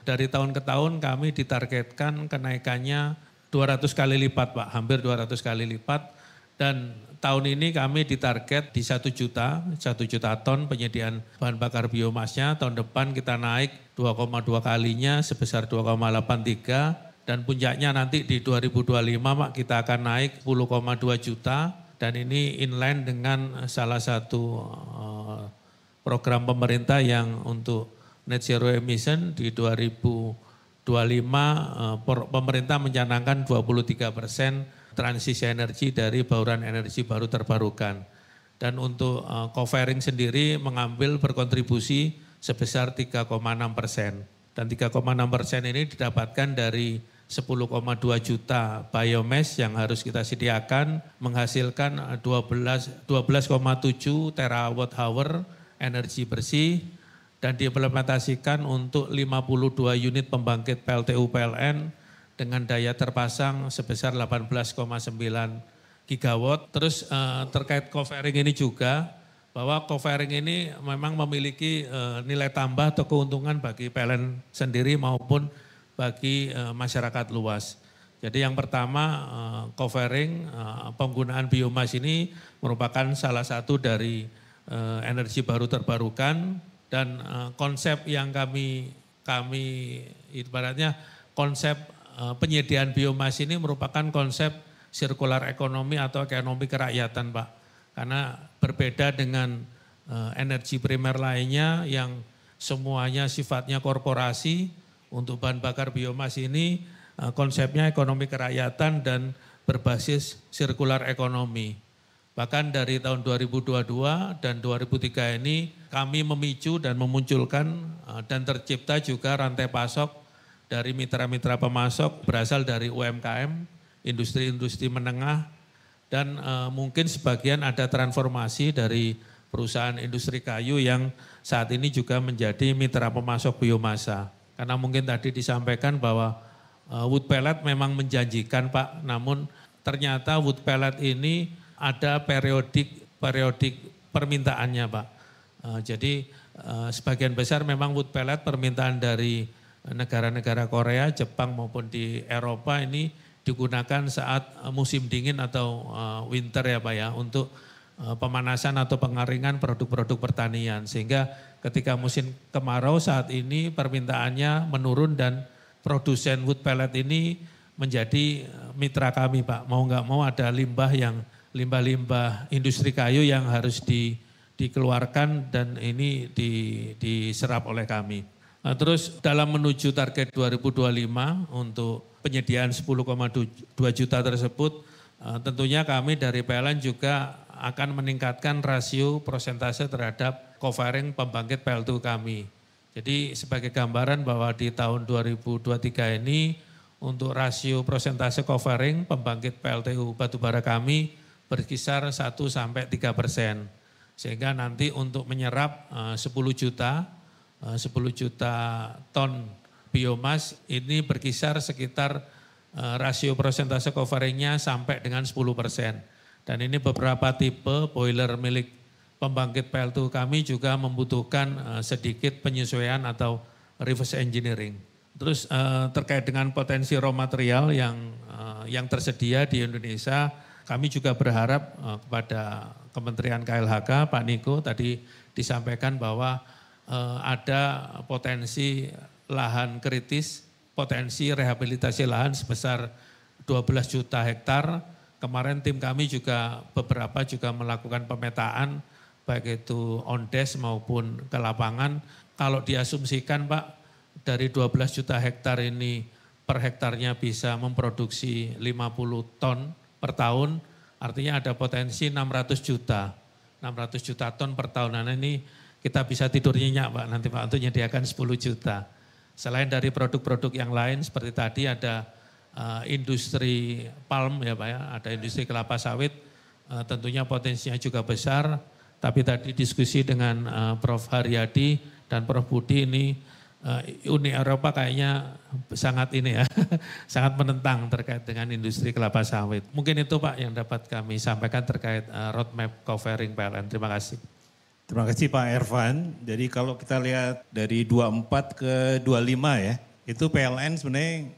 [SPEAKER 6] Dari tahun ke tahun kami ditargetkan kenaikannya 200 kali lipat Pak, hampir 200 kali lipat. Dan tahun ini kami ditarget di 1 juta, 1 juta ton penyediaan bahan bakar biomasnya. Tahun depan kita naik 2,2 kalinya sebesar 2,83 dan puncaknya nanti di 2025 Pak kita akan naik 10,2 juta. Dan ini inline dengan salah satu uh, program pemerintah yang untuk net zero emission. Di 2025 uh, pemerintah mencanangkan 23 persen transisi energi dari bauran energi baru terbarukan. Dan untuk uh, covering sendiri mengambil berkontribusi sebesar 3,6 persen. Dan 3,6 persen ini didapatkan dari 10,2 juta biomass yang harus kita sediakan menghasilkan 12 12,7 terawatt hour energi bersih dan diimplementasikan untuk 52 unit pembangkit PLTU PLN dengan daya terpasang sebesar 18,9 gigawatt. Terus uh, terkait covering ini juga bahwa covering ini memang memiliki uh, nilai tambah atau keuntungan bagi PLN sendiri maupun bagi uh, masyarakat luas. Jadi yang pertama uh, covering uh, penggunaan biomas ini merupakan salah satu dari uh, energi baru terbarukan dan uh, konsep yang kami kami ibaratnya konsep penyediaan biomas ini merupakan konsep sirkular ekonomi atau ekonomi kerakyatan Pak. Karena berbeda dengan uh, energi primer lainnya yang semuanya sifatnya korporasi, untuk bahan bakar biomas ini eh, konsepnya ekonomi kerakyatan dan berbasis sirkular ekonomi. Bahkan dari tahun 2022 dan 2003 ini kami memicu dan memunculkan eh, dan tercipta juga rantai pasok dari mitra-mitra pemasok berasal dari UMKM, industri-industri menengah, dan uh, mungkin sebagian ada transformasi dari perusahaan industri kayu yang saat ini juga menjadi mitra pemasok biomasa. Karena mungkin tadi disampaikan bahwa uh, wood pellet memang menjanjikan Pak, namun ternyata wood pellet ini ada periodik periodik permintaannya Pak. Uh, jadi uh, sebagian besar memang wood pellet permintaan dari negara-negara Korea, Jepang maupun di Eropa ini digunakan saat musim dingin atau winter ya Pak ya untuk pemanasan atau pengeringan produk-produk pertanian sehingga ketika musim kemarau saat ini permintaannya menurun dan produsen wood pellet ini menjadi eh, mitra kami Pak. Mau nggak mau ada limbah yang limbah-limbah industri kayu yang harus di, dikeluarkan dan ini di, diserap oleh kami. Nah, terus dalam menuju target 2025 untuk penyediaan 10,2 juta tersebut eh, tentunya kami dari PLN juga akan meningkatkan rasio persentase terhadap covering pembangkit PLTU kami. Jadi sebagai gambaran bahwa di tahun 2023 ini untuk rasio persentase covering pembangkit PLTU batubara kami berkisar 1 sampai 3 persen. Sehingga nanti untuk menyerap 10 eh, juta, 10 eh, juta ton biomas ini berkisar sekitar eh, rasio persentase coveringnya sampai dengan 10 persen. Dan ini beberapa tipe boiler milik pembangkit PLTU kami juga membutuhkan uh, sedikit penyesuaian atau reverse engineering. Terus terkait dengan potensi raw material yang yang tersedia di Indonesia, kami juga berharap kepada Kementerian KLHK, Pak Niko tadi disampaikan bahwa uh, ada potensi lahan kritis, potensi rehabilitasi lahan sebesar 12 juta hektar Kemarin tim kami juga beberapa juga melakukan pemetaan baik itu on desk maupun ke lapangan. Kalau diasumsikan Pak dari 12 juta hektar ini per hektarnya bisa memproduksi 50 ton per tahun, artinya ada potensi 600 juta. 600 juta ton per tahun. Nah ini kita bisa tidur nyenyak Pak nanti Pak untuk menyediakan 10 juta. Selain dari produk-produk yang lain seperti tadi ada uh, industri palm ya Pak ya, ada industri kelapa sawit, uh, tentunya potensinya juga besar. Tapi tadi diskusi dengan uh, Prof. Haryadi dan Prof. Budi ini uh, Uni Eropa kayaknya sangat ini ya, [LAUGHS] sangat menentang terkait dengan industri kelapa sawit. Mungkin itu Pak yang dapat kami sampaikan terkait uh, roadmap covering PLN. Terima kasih.
[SPEAKER 2] Terima kasih Pak Ervan. Jadi kalau kita lihat dari 24 ke 25 ya, itu PLN sebenarnya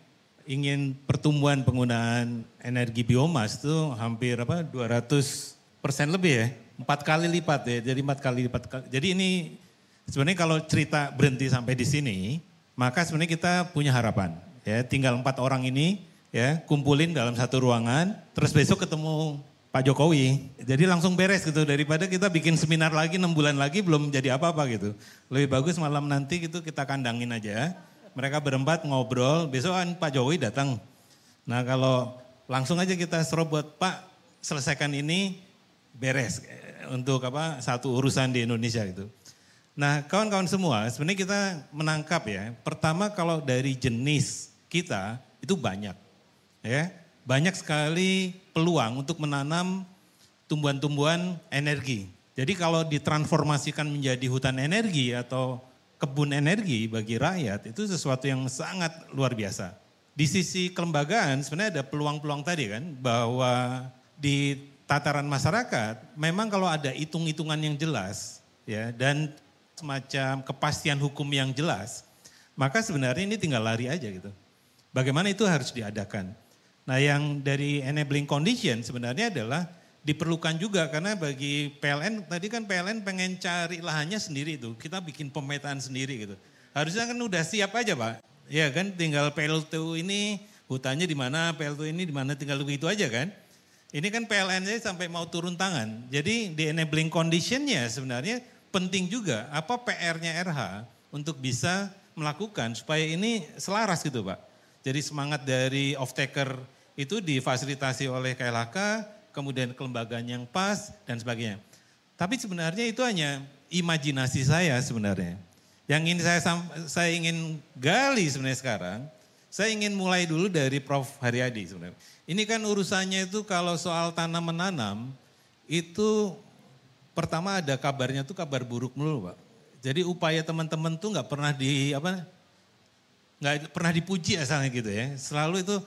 [SPEAKER 2] ingin pertumbuhan penggunaan energi biomas itu hampir apa 200 persen lebih ya, empat kali lipat ya, jadi empat kali lipat. Jadi ini sebenarnya kalau cerita berhenti sampai di sini, maka sebenarnya kita punya harapan ya, tinggal empat orang ini ya kumpulin dalam satu ruangan, terus besok ketemu Pak Jokowi. Jadi langsung beres gitu daripada kita bikin seminar lagi enam bulan lagi belum jadi apa-apa gitu. Lebih bagus malam nanti gitu kita kandangin aja. Mereka berempat ngobrol, besok kan Pak Jokowi datang. Nah kalau langsung aja kita serobot, Pak selesaikan ini beres untuk apa satu urusan di Indonesia gitu. Nah kawan-kawan semua sebenarnya kita menangkap ya. Pertama kalau dari jenis kita itu banyak ya banyak sekali peluang untuk menanam tumbuhan-tumbuhan energi. Jadi kalau ditransformasikan menjadi hutan energi atau kebun energi bagi rakyat itu sesuatu yang sangat luar biasa. Di sisi kelembagaan sebenarnya ada peluang-peluang tadi kan bahwa di tataran masyarakat memang kalau ada hitung-hitungan yang jelas ya dan semacam kepastian hukum yang jelas maka sebenarnya ini tinggal lari aja gitu. Bagaimana itu harus diadakan. Nah yang dari enabling condition sebenarnya adalah diperlukan juga karena bagi PLN tadi kan PLN pengen cari lahannya sendiri itu kita bikin pemetaan sendiri gitu. Harusnya kan udah siap aja pak. Ya kan? Tinggal PLTU ini hutannya di mana PLTU ini di mana tinggal begitu aja kan? Ini kan PLN aja sampai mau turun tangan. Jadi di enabling conditionnya sebenarnya penting juga apa PR-nya RH untuk bisa melakukan supaya ini selaras gitu pak. Jadi semangat dari off taker itu difasilitasi oleh KLHK, kemudian kelembagaan yang pas dan sebagainya. Tapi sebenarnya itu hanya imajinasi saya sebenarnya. Yang ini saya saya ingin gali sebenarnya sekarang, saya ingin mulai dulu dari Prof Haryadi sebenarnya. Ini kan urusannya itu kalau soal tanam menanam itu pertama ada kabarnya tuh kabar buruk dulu, Pak. Jadi upaya teman-teman tuh nggak pernah di apa nggak pernah dipuji asalnya gitu ya. Selalu itu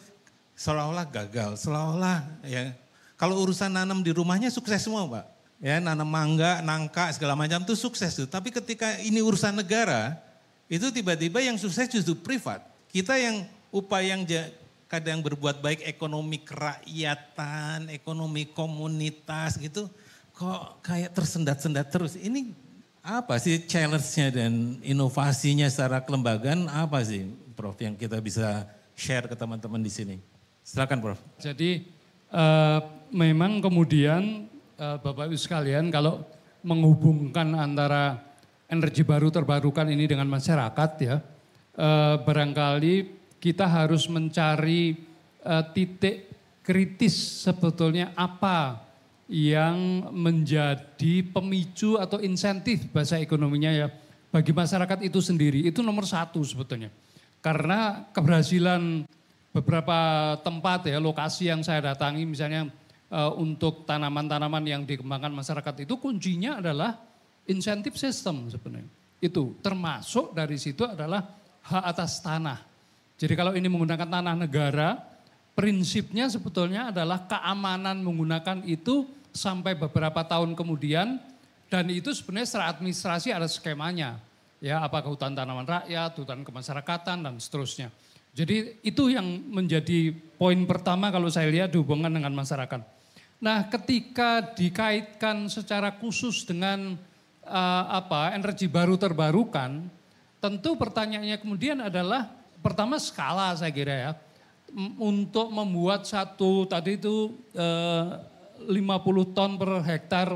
[SPEAKER 2] seolah-olah gagal, seolah-olah ya. Kalau urusan nanam di rumahnya sukses semua Pak. Ya nanam mangga, nangka segala macam itu sukses tuh. Tapi ketika ini urusan negara, itu tiba-tiba yang sukses justru privat. Kita yang upaya yang kadang berbuat baik ekonomi kerakyatan, ekonomi komunitas gitu, kok kayak tersendat-sendat terus. Ini apa sih challenge-nya dan inovasinya secara kelembagaan apa sih Prof yang kita bisa share ke teman-teman di sini? Silakan Prof.
[SPEAKER 4] Jadi uh, memang kemudian uh, Bapak Ibu sekalian kalau menghubungkan antara energi baru terbarukan ini dengan masyarakat ya, uh, barangkali kita harus mencari uh, titik kritis sebetulnya apa yang menjadi pemicu atau insentif bahasa ekonominya ya bagi masyarakat itu sendiri itu nomor satu sebetulnya karena keberhasilan beberapa tempat ya lokasi yang saya datangi misalnya uh, untuk tanaman-tanaman yang dikembangkan masyarakat itu kuncinya adalah insentif sistem sebenarnya. Itu termasuk dari situ adalah hak atas tanah. Jadi kalau ini menggunakan tanah negara, prinsipnya sebetulnya adalah keamanan menggunakan itu sampai beberapa tahun kemudian dan itu sebenarnya secara administrasi ada skemanya. Ya, apakah hutan tanaman rakyat, hutan kemasyarakatan dan seterusnya. Jadi itu yang menjadi poin pertama kalau saya lihat dihubungkan dengan masyarakat. Nah, ketika dikaitkan secara khusus dengan uh, apa energi baru terbarukan, tentu pertanyaannya kemudian adalah pertama skala saya kira ya untuk membuat satu tadi itu uh, 50 ton per hektar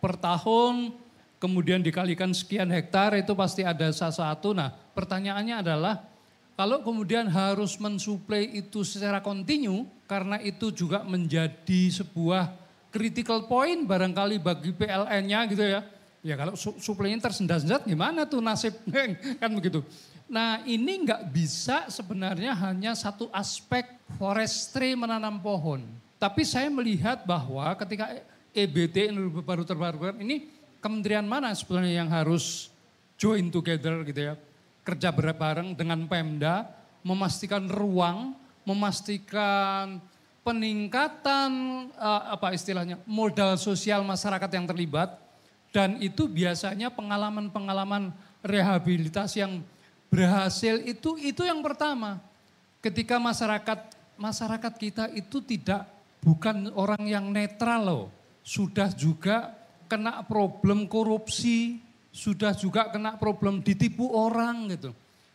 [SPEAKER 4] per tahun, kemudian dikalikan sekian hektar itu pasti ada sesuatu. Nah, pertanyaannya adalah kalau kemudian harus mensuplai itu secara kontinu, karena itu juga menjadi sebuah critical point barangkali bagi PLN-nya gitu ya. Ya kalau su suplainya tersendat-sendat gimana tuh nasib [LAUGHS] kan begitu. Nah ini nggak bisa sebenarnya hanya satu aspek forestry menanam pohon. Tapi saya melihat bahwa ketika EBT baru terbarukan ini kementerian mana sebenarnya yang harus join together gitu ya. Kerja bareng dengan Pemda, memastikan ruang, memastikan peningkatan uh, apa istilahnya modal sosial masyarakat yang terlibat. Dan itu biasanya pengalaman-pengalaman rehabilitasi yang berhasil itu itu yang pertama. Ketika masyarakat masyarakat kita itu tidak bukan orang yang netral loh. Sudah juga kena problem korupsi sudah juga kena problem ditipu orang gitu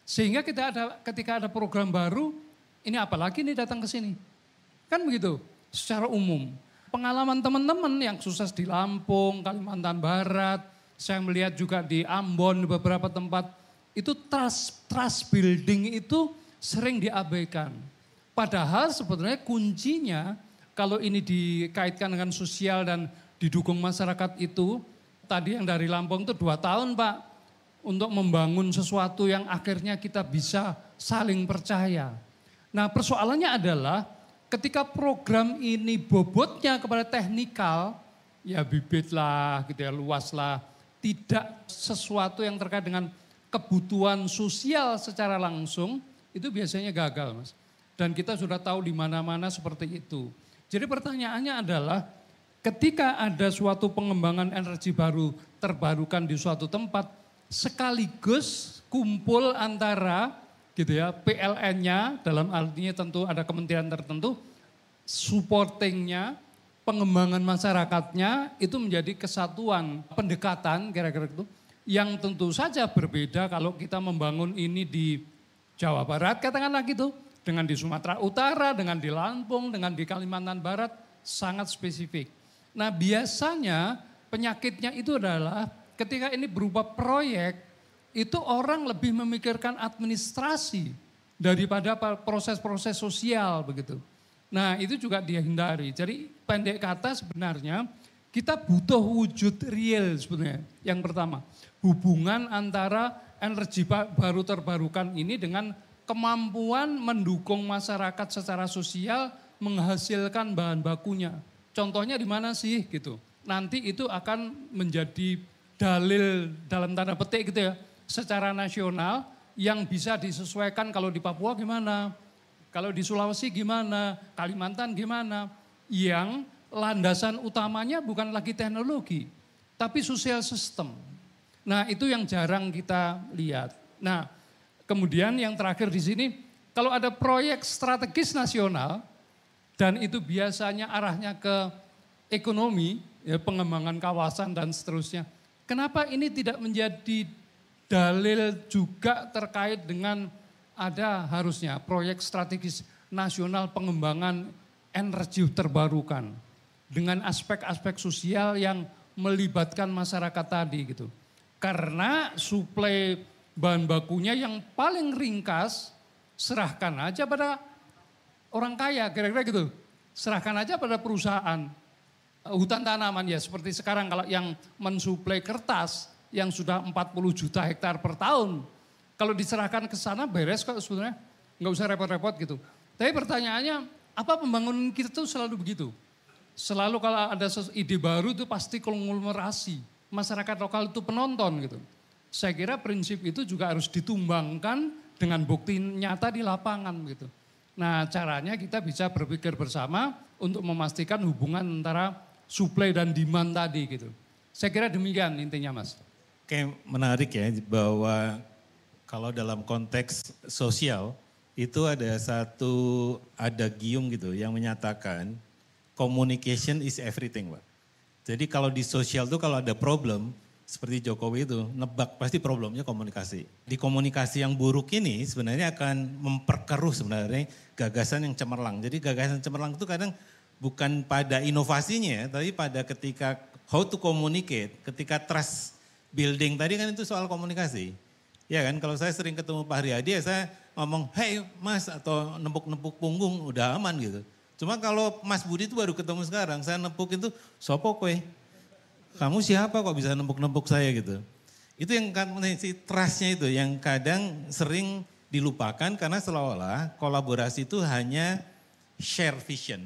[SPEAKER 4] sehingga kita ada ketika ada program baru ini apalagi nih datang ke sini Kan begitu secara umum. Pengalaman teman-teman yang sukses di Lampung, Kalimantan Barat, saya melihat juga di Ambon beberapa tempat, itu trust, trust building itu sering diabaikan. Padahal sebenarnya kuncinya kalau ini dikaitkan dengan sosial dan didukung masyarakat itu, tadi yang dari Lampung itu dua tahun Pak, untuk membangun sesuatu yang akhirnya kita bisa saling percaya. Nah persoalannya adalah ketika program ini bobotnya kepada teknikal, ya bibit lah, gitu ya, luas lah. Tidak sesuatu yang terkait dengan kebutuhan sosial secara langsung, itu biasanya gagal mas. Dan kita sudah tahu di mana-mana seperti itu. Jadi pertanyaannya adalah ketika ada suatu pengembangan energi baru terbarukan di suatu tempat, sekaligus kumpul antara gitu ya. PLN-nya dalam artinya tentu ada kementerian tertentu, supportingnya, pengembangan masyarakatnya itu menjadi kesatuan pendekatan kira-kira itu yang tentu saja berbeda kalau kita membangun ini di Jawa Barat katakanlah gitu dengan di Sumatera Utara, dengan di Lampung, dengan di Kalimantan Barat sangat spesifik. Nah biasanya penyakitnya itu adalah ketika ini berupa proyek itu orang lebih memikirkan administrasi daripada proses-proses sosial begitu. Nah itu juga dihindari. Jadi pendek kata sebenarnya kita butuh wujud real sebenarnya. Yang pertama, hubungan antara energi baru terbarukan ini dengan kemampuan mendukung masyarakat secara sosial menghasilkan bahan bakunya. Contohnya di mana sih gitu. Nanti itu akan menjadi dalil dalam tanda petik gitu ya secara nasional yang bisa disesuaikan kalau di Papua gimana, kalau di Sulawesi gimana, Kalimantan gimana, yang landasan utamanya bukan lagi teknologi, tapi sosial sistem. Nah itu yang jarang kita lihat. Nah kemudian yang terakhir di sini, kalau ada proyek strategis nasional, dan itu biasanya arahnya ke ekonomi, ya, pengembangan kawasan dan seterusnya. Kenapa ini tidak menjadi dalil juga terkait dengan ada harusnya proyek strategis nasional pengembangan energi terbarukan dengan aspek-aspek sosial yang melibatkan masyarakat tadi gitu. Karena suplai bahan bakunya yang paling ringkas serahkan aja pada orang kaya kira-kira gitu. Serahkan aja pada perusahaan hutan tanaman ya seperti sekarang kalau yang mensuplai kertas yang sudah 40 juta hektar per tahun. Kalau diserahkan ke sana beres kok sebenarnya. Nggak usah repot-repot gitu. Tapi pertanyaannya, apa pembangunan kita tuh selalu begitu? Selalu kalau ada ide baru itu pasti konglomerasi. Masyarakat lokal itu penonton gitu. Saya kira prinsip itu juga harus ditumbangkan dengan bukti nyata di lapangan gitu. Nah caranya kita bisa berpikir bersama untuk memastikan hubungan antara supply dan demand tadi gitu. Saya kira demikian intinya mas.
[SPEAKER 2] Kayak menarik ya bahwa kalau dalam konteks sosial itu ada satu ada gium gitu yang menyatakan communication is everything, Pak. Jadi kalau di sosial tuh kalau ada problem seperti Jokowi itu nebak pasti problemnya komunikasi. Di komunikasi yang buruk ini sebenarnya akan memperkeruh sebenarnya gagasan yang cemerlang. Jadi gagasan cemerlang itu kadang bukan pada inovasinya tapi pada ketika how to communicate, ketika trust building tadi kan itu soal komunikasi. Ya kan, kalau saya sering ketemu Pak Haryadi ya saya ngomong, hey mas atau nempuk-nempuk punggung udah aman gitu. Cuma kalau Mas Budi itu baru ketemu sekarang, saya nempuk itu, sopo kue? Kamu siapa kok bisa nempuk-nempuk saya gitu. Itu yang kan si trustnya itu yang kadang sering dilupakan karena seolah-olah kolaborasi itu hanya share vision.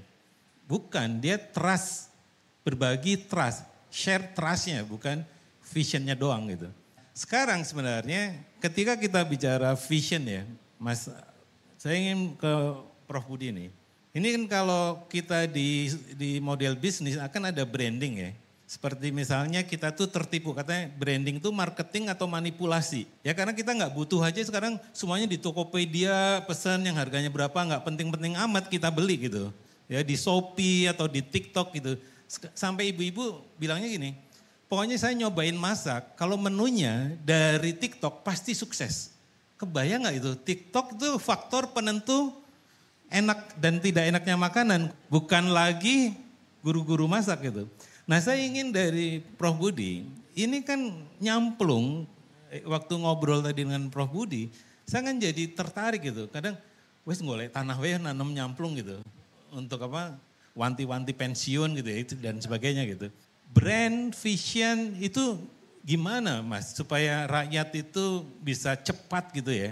[SPEAKER 2] Bukan, dia trust, berbagi trust, share trustnya bukan visionnya doang gitu. Sekarang sebenarnya ketika kita bicara vision ya, Mas, saya ingin ke Prof Budi nih. Ini kan kalau kita di di model bisnis akan ada branding ya. Seperti misalnya kita tuh tertipu, katanya branding itu marketing atau manipulasi. Ya karena kita nggak butuh aja sekarang semuanya di Tokopedia pesan yang harganya berapa nggak penting-penting amat kita beli gitu. Ya di Shopee atau di TikTok gitu. Sampai ibu-ibu bilangnya gini, pokoknya saya nyobain masak, kalau menunya dari TikTok pasti sukses. Kebayang nggak itu? TikTok itu faktor penentu enak dan tidak enaknya makanan. Bukan lagi guru-guru masak gitu. Nah saya ingin dari Prof Budi, ini kan nyamplung, eh, waktu ngobrol tadi dengan Prof Budi, saya kan jadi tertarik gitu. Kadang, wes ngoleh tanah weh nanam nyamplung gitu. Untuk apa, wanti-wanti pensiun gitu ya, dan sebagainya gitu. Brand, vision itu gimana mas, supaya rakyat itu bisa cepat gitu ya,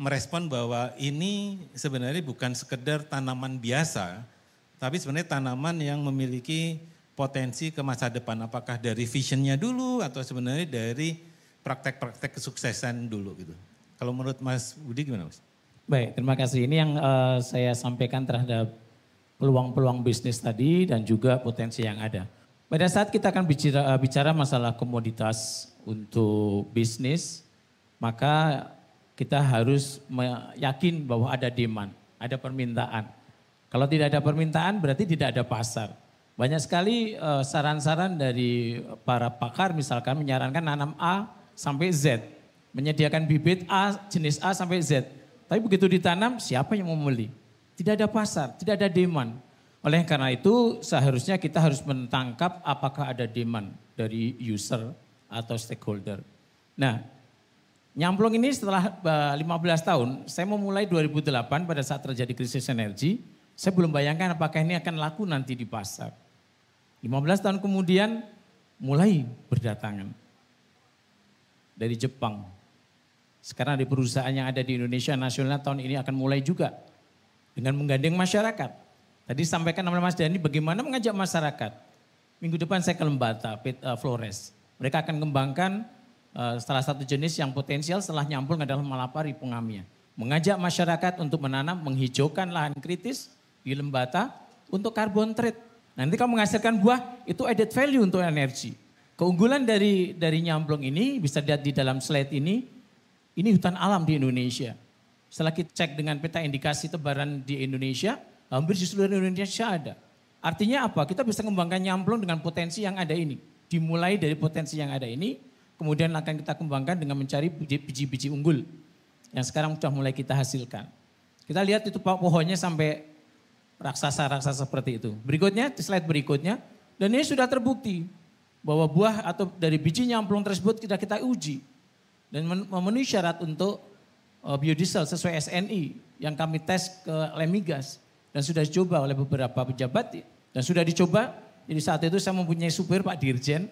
[SPEAKER 2] merespon bahwa ini sebenarnya bukan sekedar tanaman biasa, tapi sebenarnya tanaman yang memiliki potensi ke masa depan? Apakah dari visionnya dulu atau sebenarnya dari praktek-praktek kesuksesan dulu gitu? Kalau menurut Mas Budi gimana Mas?
[SPEAKER 5] Baik, terima kasih. Ini yang uh, saya sampaikan terhadap peluang-peluang bisnis tadi dan juga potensi yang ada. Pada saat kita akan bicara, uh, bicara masalah komoditas untuk bisnis, maka kita harus yakin bahwa ada demand, ada permintaan. Kalau tidak ada permintaan berarti tidak ada pasar. Banyak sekali eh, saran-saran dari para pakar misalkan menyarankan nanam A sampai Z. Menyediakan bibit A, jenis A sampai Z. Tapi begitu ditanam siapa yang mau membeli? Tidak ada pasar, tidak ada demand. Oleh karena itu seharusnya kita harus menangkap apakah ada demand dari user atau stakeholder. Nah, nyamplung ini setelah 15 eh, tahun, saya memulai 2008 pada saat terjadi krisis energi, saya belum bayangkan apakah ini akan laku nanti di pasar. 15 tahun kemudian mulai berdatangan dari Jepang. Sekarang di perusahaan yang ada di Indonesia nasional tahun ini akan mulai juga dengan menggandeng masyarakat. Tadi sampaikan oleh Mas Dani bagaimana mengajak masyarakat. Minggu depan saya ke Lembata, eh, Flores. Mereka akan mengembangkan uh, salah satu jenis yang potensial setelah nyambung adalah malapari pungamia. Mengajak masyarakat untuk menanam, menghijaukan lahan kritis di Lembata untuk carbon trade Nanti kamu menghasilkan buah, itu added value untuk energi. Keunggulan dari dari nyamplung ini bisa dilihat di dalam slide ini, ini hutan alam di Indonesia. Setelah kita cek dengan peta indikasi tebaran di Indonesia, hampir di seluruh Indonesia ada. Artinya apa? Kita bisa mengembangkan nyamplung dengan potensi yang ada ini. Dimulai dari potensi yang ada ini, kemudian akan kita kembangkan dengan mencari biji-biji unggul yang sekarang sudah mulai kita hasilkan. Kita lihat itu pohonnya sampai raksasa-raksasa seperti itu. Berikutnya, slide berikutnya, dan ini sudah terbukti bahwa buah atau dari biji nyamplung tersebut kita kita uji dan memenuhi syarat untuk uh, biodiesel sesuai SNI yang kami tes ke Lemigas dan sudah dicoba oleh beberapa pejabat dan sudah dicoba. Jadi saat itu saya mempunyai supir Pak Dirjen,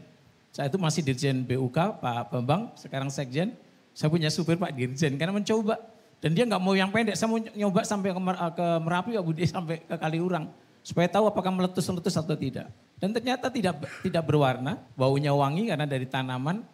[SPEAKER 5] saya itu masih Dirjen BUK Pak Bambang, sekarang Sekjen. Saya punya supir Pak Dirjen karena mencoba dan dia nggak mau yang pendek, saya mau nyoba sampai ke, ke Merapi Pak Budi [LAUGHS] sampai ke Kaliurang. Supaya tahu apakah meletus-meletus atau tidak. Dan ternyata tidak tidak berwarna, baunya wangi karena dari tanaman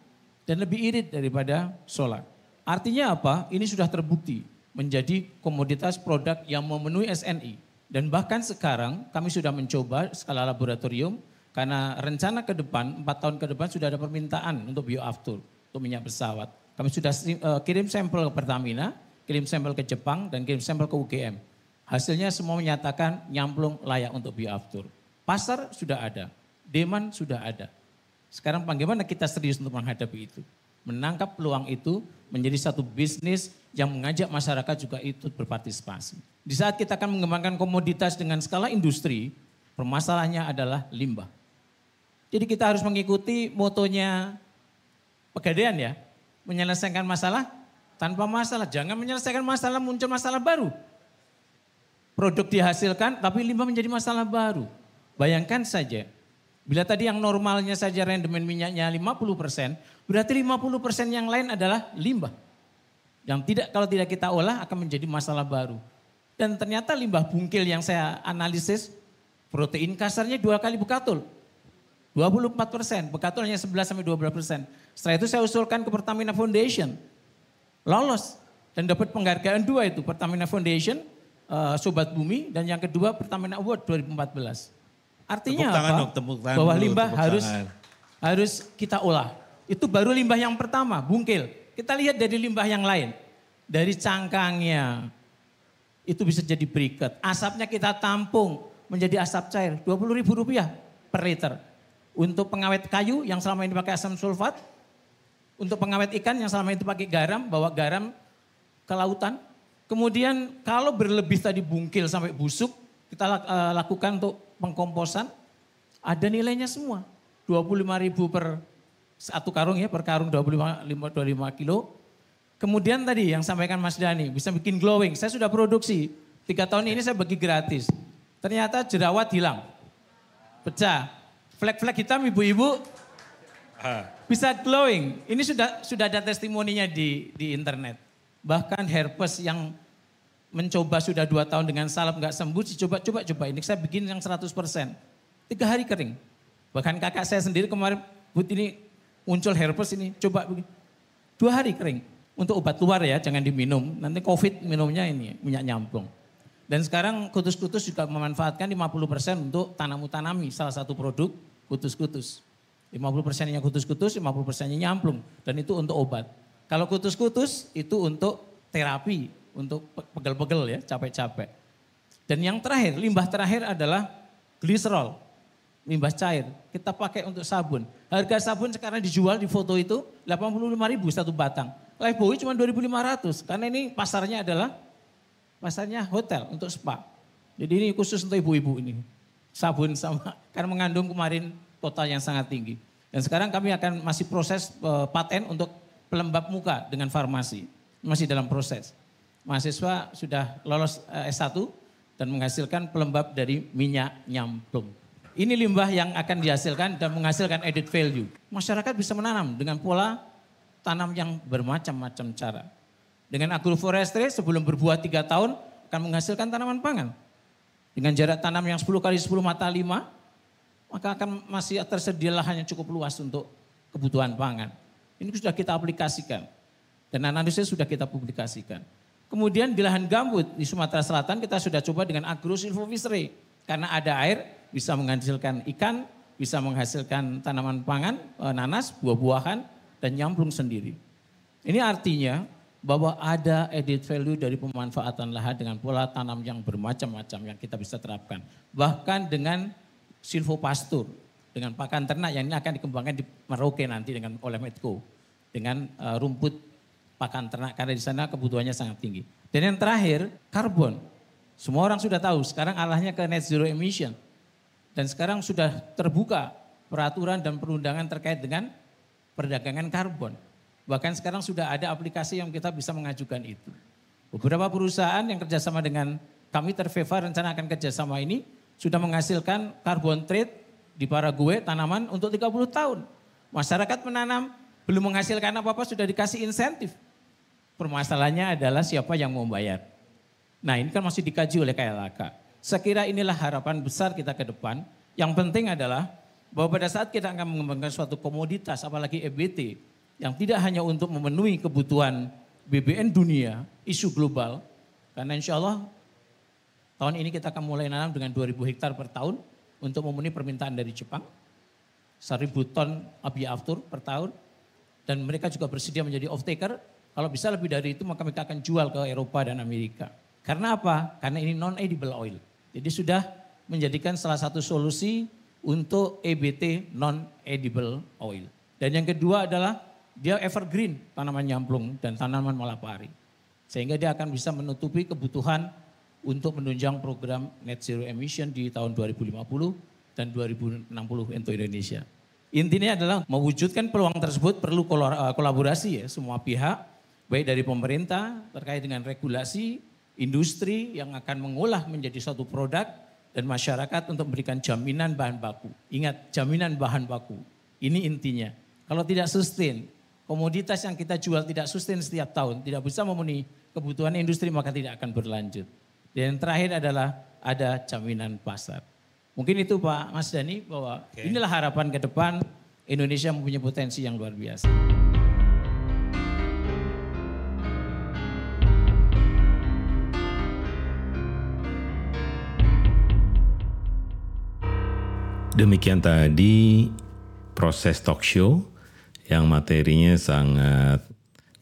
[SPEAKER 5] dan lebih irit daripada solar. Artinya apa? Ini sudah terbukti menjadi komoditas produk yang memenuhi SNI. Dan bahkan sekarang kami sudah mencoba skala laboratorium karena rencana ke depan, empat tahun ke depan sudah ada permintaan untuk bioaftur, untuk minyak pesawat. Kami sudah uh, kirim sampel ke Pertamina, kirim sampel ke Jepang dan kirim sampel ke UGM. Hasilnya semua menyatakan nyamplung layak untuk bioaftur. Pasar sudah ada, demand sudah ada. Sekarang bagaimana kita serius untuk menghadapi itu? Menangkap peluang itu menjadi satu bisnis yang mengajak masyarakat juga ikut berpartisipasi. Di saat kita akan mengembangkan komoditas dengan skala industri, permasalahannya adalah limbah. Jadi kita harus mengikuti motonya pegadaian ya, menyelesaikan masalah tanpa masalah. Jangan menyelesaikan masalah muncul masalah baru. Produk dihasilkan tapi limbah menjadi masalah baru. Bayangkan saja, bila tadi yang normalnya saja rendemen minyaknya 50%, berarti 50% yang lain adalah limbah. Yang tidak kalau tidak kita olah akan menjadi masalah baru. Dan ternyata limbah bungkil yang saya analisis, protein kasarnya dua kali bekatul. 24 persen, bekatul hanya 11 sampai 12 persen. Setelah itu saya usulkan ke Pertamina Foundation, lolos dan dapat penghargaan dua itu Pertamina Foundation, uh, Sobat Bumi dan yang kedua Pertamina Award 2014. Artinya
[SPEAKER 2] tepuk tangan
[SPEAKER 5] apa?
[SPEAKER 2] Dong, tepuk tangan
[SPEAKER 5] Bahwa
[SPEAKER 2] dulu,
[SPEAKER 5] limbah
[SPEAKER 2] tepuk
[SPEAKER 5] harus
[SPEAKER 2] tangan.
[SPEAKER 5] harus kita olah. Itu baru limbah yang pertama, bungkil. Kita lihat dari limbah yang lain. Dari cangkangnya, itu bisa jadi briket. Asapnya kita tampung menjadi asap cair, 20 ribu rupiah per liter. Untuk pengawet kayu yang selama ini pakai asam sulfat, untuk pengawet ikan yang selama itu pakai garam, bawa garam ke lautan. Kemudian kalau berlebih tadi bungkil sampai busuk, kita eh, lakukan untuk pengkomposan, ada nilainya semua. 25 ribu per satu karung ya, per karung 25, 25 kilo. Kemudian tadi yang sampaikan Mas Dani, bisa bikin glowing. Saya sudah produksi, tiga tahun ini saya bagi gratis. Ternyata jerawat hilang, pecah. Flek-flek hitam ibu-ibu bisa glowing. Ini sudah sudah ada testimoninya di di internet. Bahkan herpes yang mencoba sudah dua tahun dengan salep nggak sembuh, coba coba coba ini saya bikin yang 100%. Tiga hari kering. Bahkan kakak saya sendiri kemarin, Bud ini muncul herpes ini, coba begini. Dua hari kering. Untuk obat luar ya, jangan diminum. Nanti covid minumnya ini minyak nyamplung. Dan sekarang kutus-kutus juga memanfaatkan 50% untuk tanamu-tanami salah satu produk kutus-kutus. 50 persennya kutus-kutus, 50 persennya nyamplung. Dan itu untuk obat. Kalau kutus-kutus itu untuk terapi, untuk pegel-pegel ya, capek-capek. Dan yang terakhir, limbah terakhir adalah gliserol, limbah cair. Kita pakai untuk sabun. Harga sabun sekarang dijual di foto itu 85 ribu satu batang. Lifebuoy cuma 2.500 karena ini pasarnya adalah pasarnya hotel untuk spa. Jadi ini khusus untuk ibu-ibu ini. Sabun sama, [LAUGHS] karena mengandung kemarin total yang sangat tinggi. Dan sekarang kami akan masih proses uh, paten untuk pelembab muka dengan farmasi. Masih dalam proses. Mahasiswa sudah lolos uh, S1 dan menghasilkan pelembab dari minyak nyamplung. Ini limbah yang akan dihasilkan dan menghasilkan added value. Masyarakat bisa menanam dengan pola tanam yang bermacam-macam cara. Dengan agroforestry sebelum berbuah tiga tahun akan menghasilkan tanaman pangan. Dengan jarak tanam yang 10 kali 10 mata 5, maka akan masih tersedia lahan yang cukup luas untuk kebutuhan pangan. Ini sudah kita aplikasikan. Dan analisis sudah kita publikasikan. Kemudian di lahan gambut di Sumatera Selatan kita sudah coba dengan agro silvofishery. Karena ada air bisa menghasilkan ikan, bisa menghasilkan tanaman pangan, eh, nanas, buah-buahan, dan nyamplung sendiri. Ini artinya bahwa ada added value dari pemanfaatan lahan dengan pola tanam yang bermacam-macam yang kita bisa terapkan. Bahkan dengan silvopastur, dengan pakan ternak yang ini akan dikembangkan di Merauke nanti dengan oleh Medco. Dengan uh, rumput pakan ternak karena di sana kebutuhannya sangat tinggi. Dan yang terakhir, karbon. Semua orang sudah tahu sekarang arahnya ke net zero emission. Dan sekarang sudah terbuka peraturan dan perundangan terkait dengan perdagangan karbon. Bahkan sekarang sudah ada aplikasi yang kita bisa mengajukan itu. Beberapa perusahaan yang kerjasama dengan kami Terveva rencana akan kerjasama ini sudah menghasilkan karbon trade di Paraguay tanaman untuk 30 tahun. Masyarakat menanam belum menghasilkan apa-apa sudah dikasih insentif. Permasalahannya adalah siapa yang mau bayar. Nah ini kan masih dikaji oleh KLHK. Sekira inilah harapan besar kita ke depan. Yang penting adalah bahwa pada saat kita akan mengembangkan suatu komoditas apalagi EBT yang tidak hanya untuk memenuhi kebutuhan BBN dunia, isu global. Karena insya Allah tahun ini kita akan mulai nanam dengan 2000 hektar per tahun untuk memenuhi permintaan dari Jepang. 1000 ton abi aftur per tahun. Dan mereka juga bersedia menjadi off taker. Kalau bisa lebih dari itu maka mereka akan jual ke Eropa dan Amerika. Karena apa? Karena ini non-edible oil. Jadi sudah menjadikan salah satu solusi untuk EBT non-edible oil. Dan yang kedua adalah dia evergreen tanaman nyamplung dan tanaman malapari. Sehingga dia akan bisa menutupi kebutuhan untuk menunjang program net zero emission di tahun 2050 dan 2060 untuk Indonesia. Intinya adalah mewujudkan peluang tersebut perlu kolaborasi ya semua pihak baik dari pemerintah terkait dengan regulasi, industri yang akan mengolah menjadi suatu produk dan masyarakat untuk memberikan jaminan bahan baku. Ingat, jaminan bahan baku. Ini intinya. Kalau tidak sustain, komoditas yang kita jual tidak sustain setiap tahun, tidak bisa memenuhi kebutuhan industri maka tidak akan berlanjut. Dan yang terakhir adalah ada jaminan pasar. Mungkin itu Pak Mas Dani bahwa inilah harapan ke depan Indonesia mempunyai potensi yang luar biasa.
[SPEAKER 1] Demikian tadi proses talk show yang materinya sangat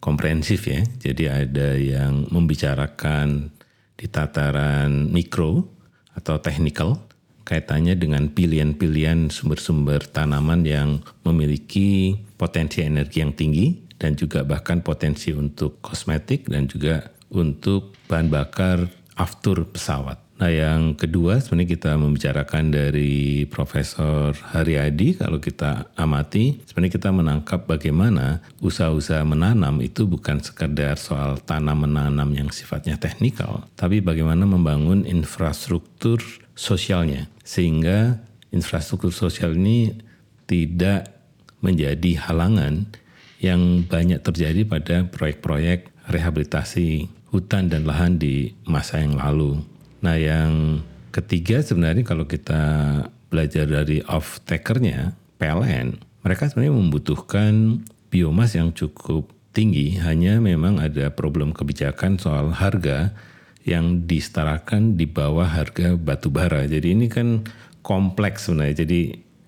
[SPEAKER 1] komprehensif ya. Jadi ada yang membicarakan di tataran mikro atau technical kaitannya dengan pilihan-pilihan sumber-sumber tanaman yang memiliki potensi energi yang tinggi dan juga bahkan potensi untuk kosmetik dan juga untuk bahan bakar aftur pesawat. Nah yang kedua sebenarnya kita membicarakan dari Profesor Haryadi kalau kita amati sebenarnya kita menangkap bagaimana usaha-usaha menanam itu bukan sekedar soal tanam menanam yang sifatnya teknikal tapi bagaimana membangun infrastruktur sosialnya sehingga infrastruktur sosial ini tidak menjadi halangan yang banyak terjadi pada proyek-proyek rehabilitasi hutan dan lahan di masa yang lalu. Nah yang ketiga sebenarnya kalau kita belajar dari off takernya PLN, mereka sebenarnya membutuhkan biomas yang cukup tinggi, hanya memang ada problem kebijakan soal harga yang disetarakan di bawah harga batu bara. Jadi ini kan kompleks sebenarnya. Jadi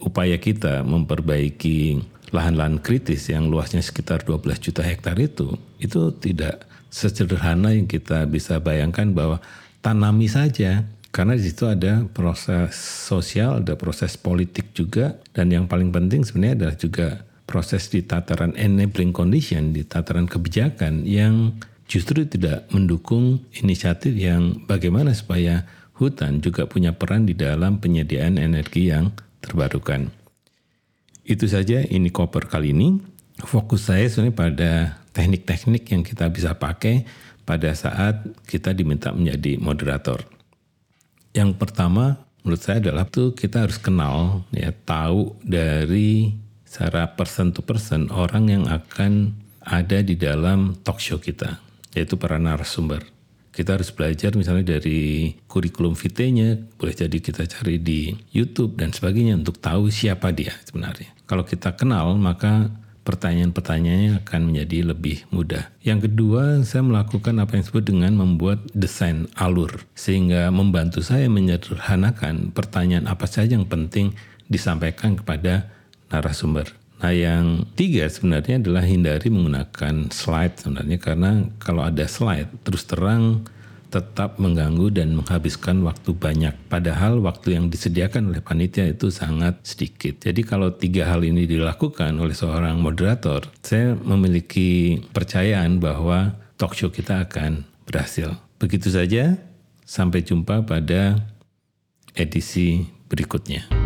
[SPEAKER 1] upaya kita memperbaiki lahan-lahan kritis yang luasnya sekitar 12 juta hektar itu, itu tidak sesederhana yang kita bisa bayangkan bahwa tanami saja karena di situ ada proses sosial, ada proses politik juga dan yang paling penting sebenarnya adalah juga proses di tataran enabling condition, di tataran kebijakan yang justru tidak mendukung inisiatif yang bagaimana supaya hutan juga punya peran di dalam penyediaan energi yang terbarukan. Itu saja ini koper kali ini. Fokus saya sebenarnya pada teknik-teknik yang kita bisa pakai pada saat kita diminta menjadi moderator. Yang pertama menurut saya adalah tuh kita harus kenal ya tahu dari secara person to person orang yang akan ada di dalam talk show kita yaitu para narasumber. Kita harus belajar misalnya dari kurikulum vitae-nya, boleh jadi kita cari di YouTube dan sebagainya untuk tahu siapa dia sebenarnya. Kalau kita kenal maka pertanyaan-pertanyaannya akan menjadi lebih mudah. Yang kedua, saya melakukan apa yang disebut dengan membuat desain alur, sehingga membantu saya menyederhanakan pertanyaan apa saja yang penting disampaikan kepada narasumber. Nah yang tiga sebenarnya adalah hindari menggunakan slide sebenarnya karena kalau ada slide terus terang tetap mengganggu dan menghabiskan waktu banyak. Padahal waktu yang disediakan oleh panitia itu sangat sedikit. Jadi kalau tiga hal ini dilakukan oleh seorang moderator, saya memiliki percayaan bahwa talk show kita akan berhasil. Begitu saja, sampai jumpa pada edisi berikutnya.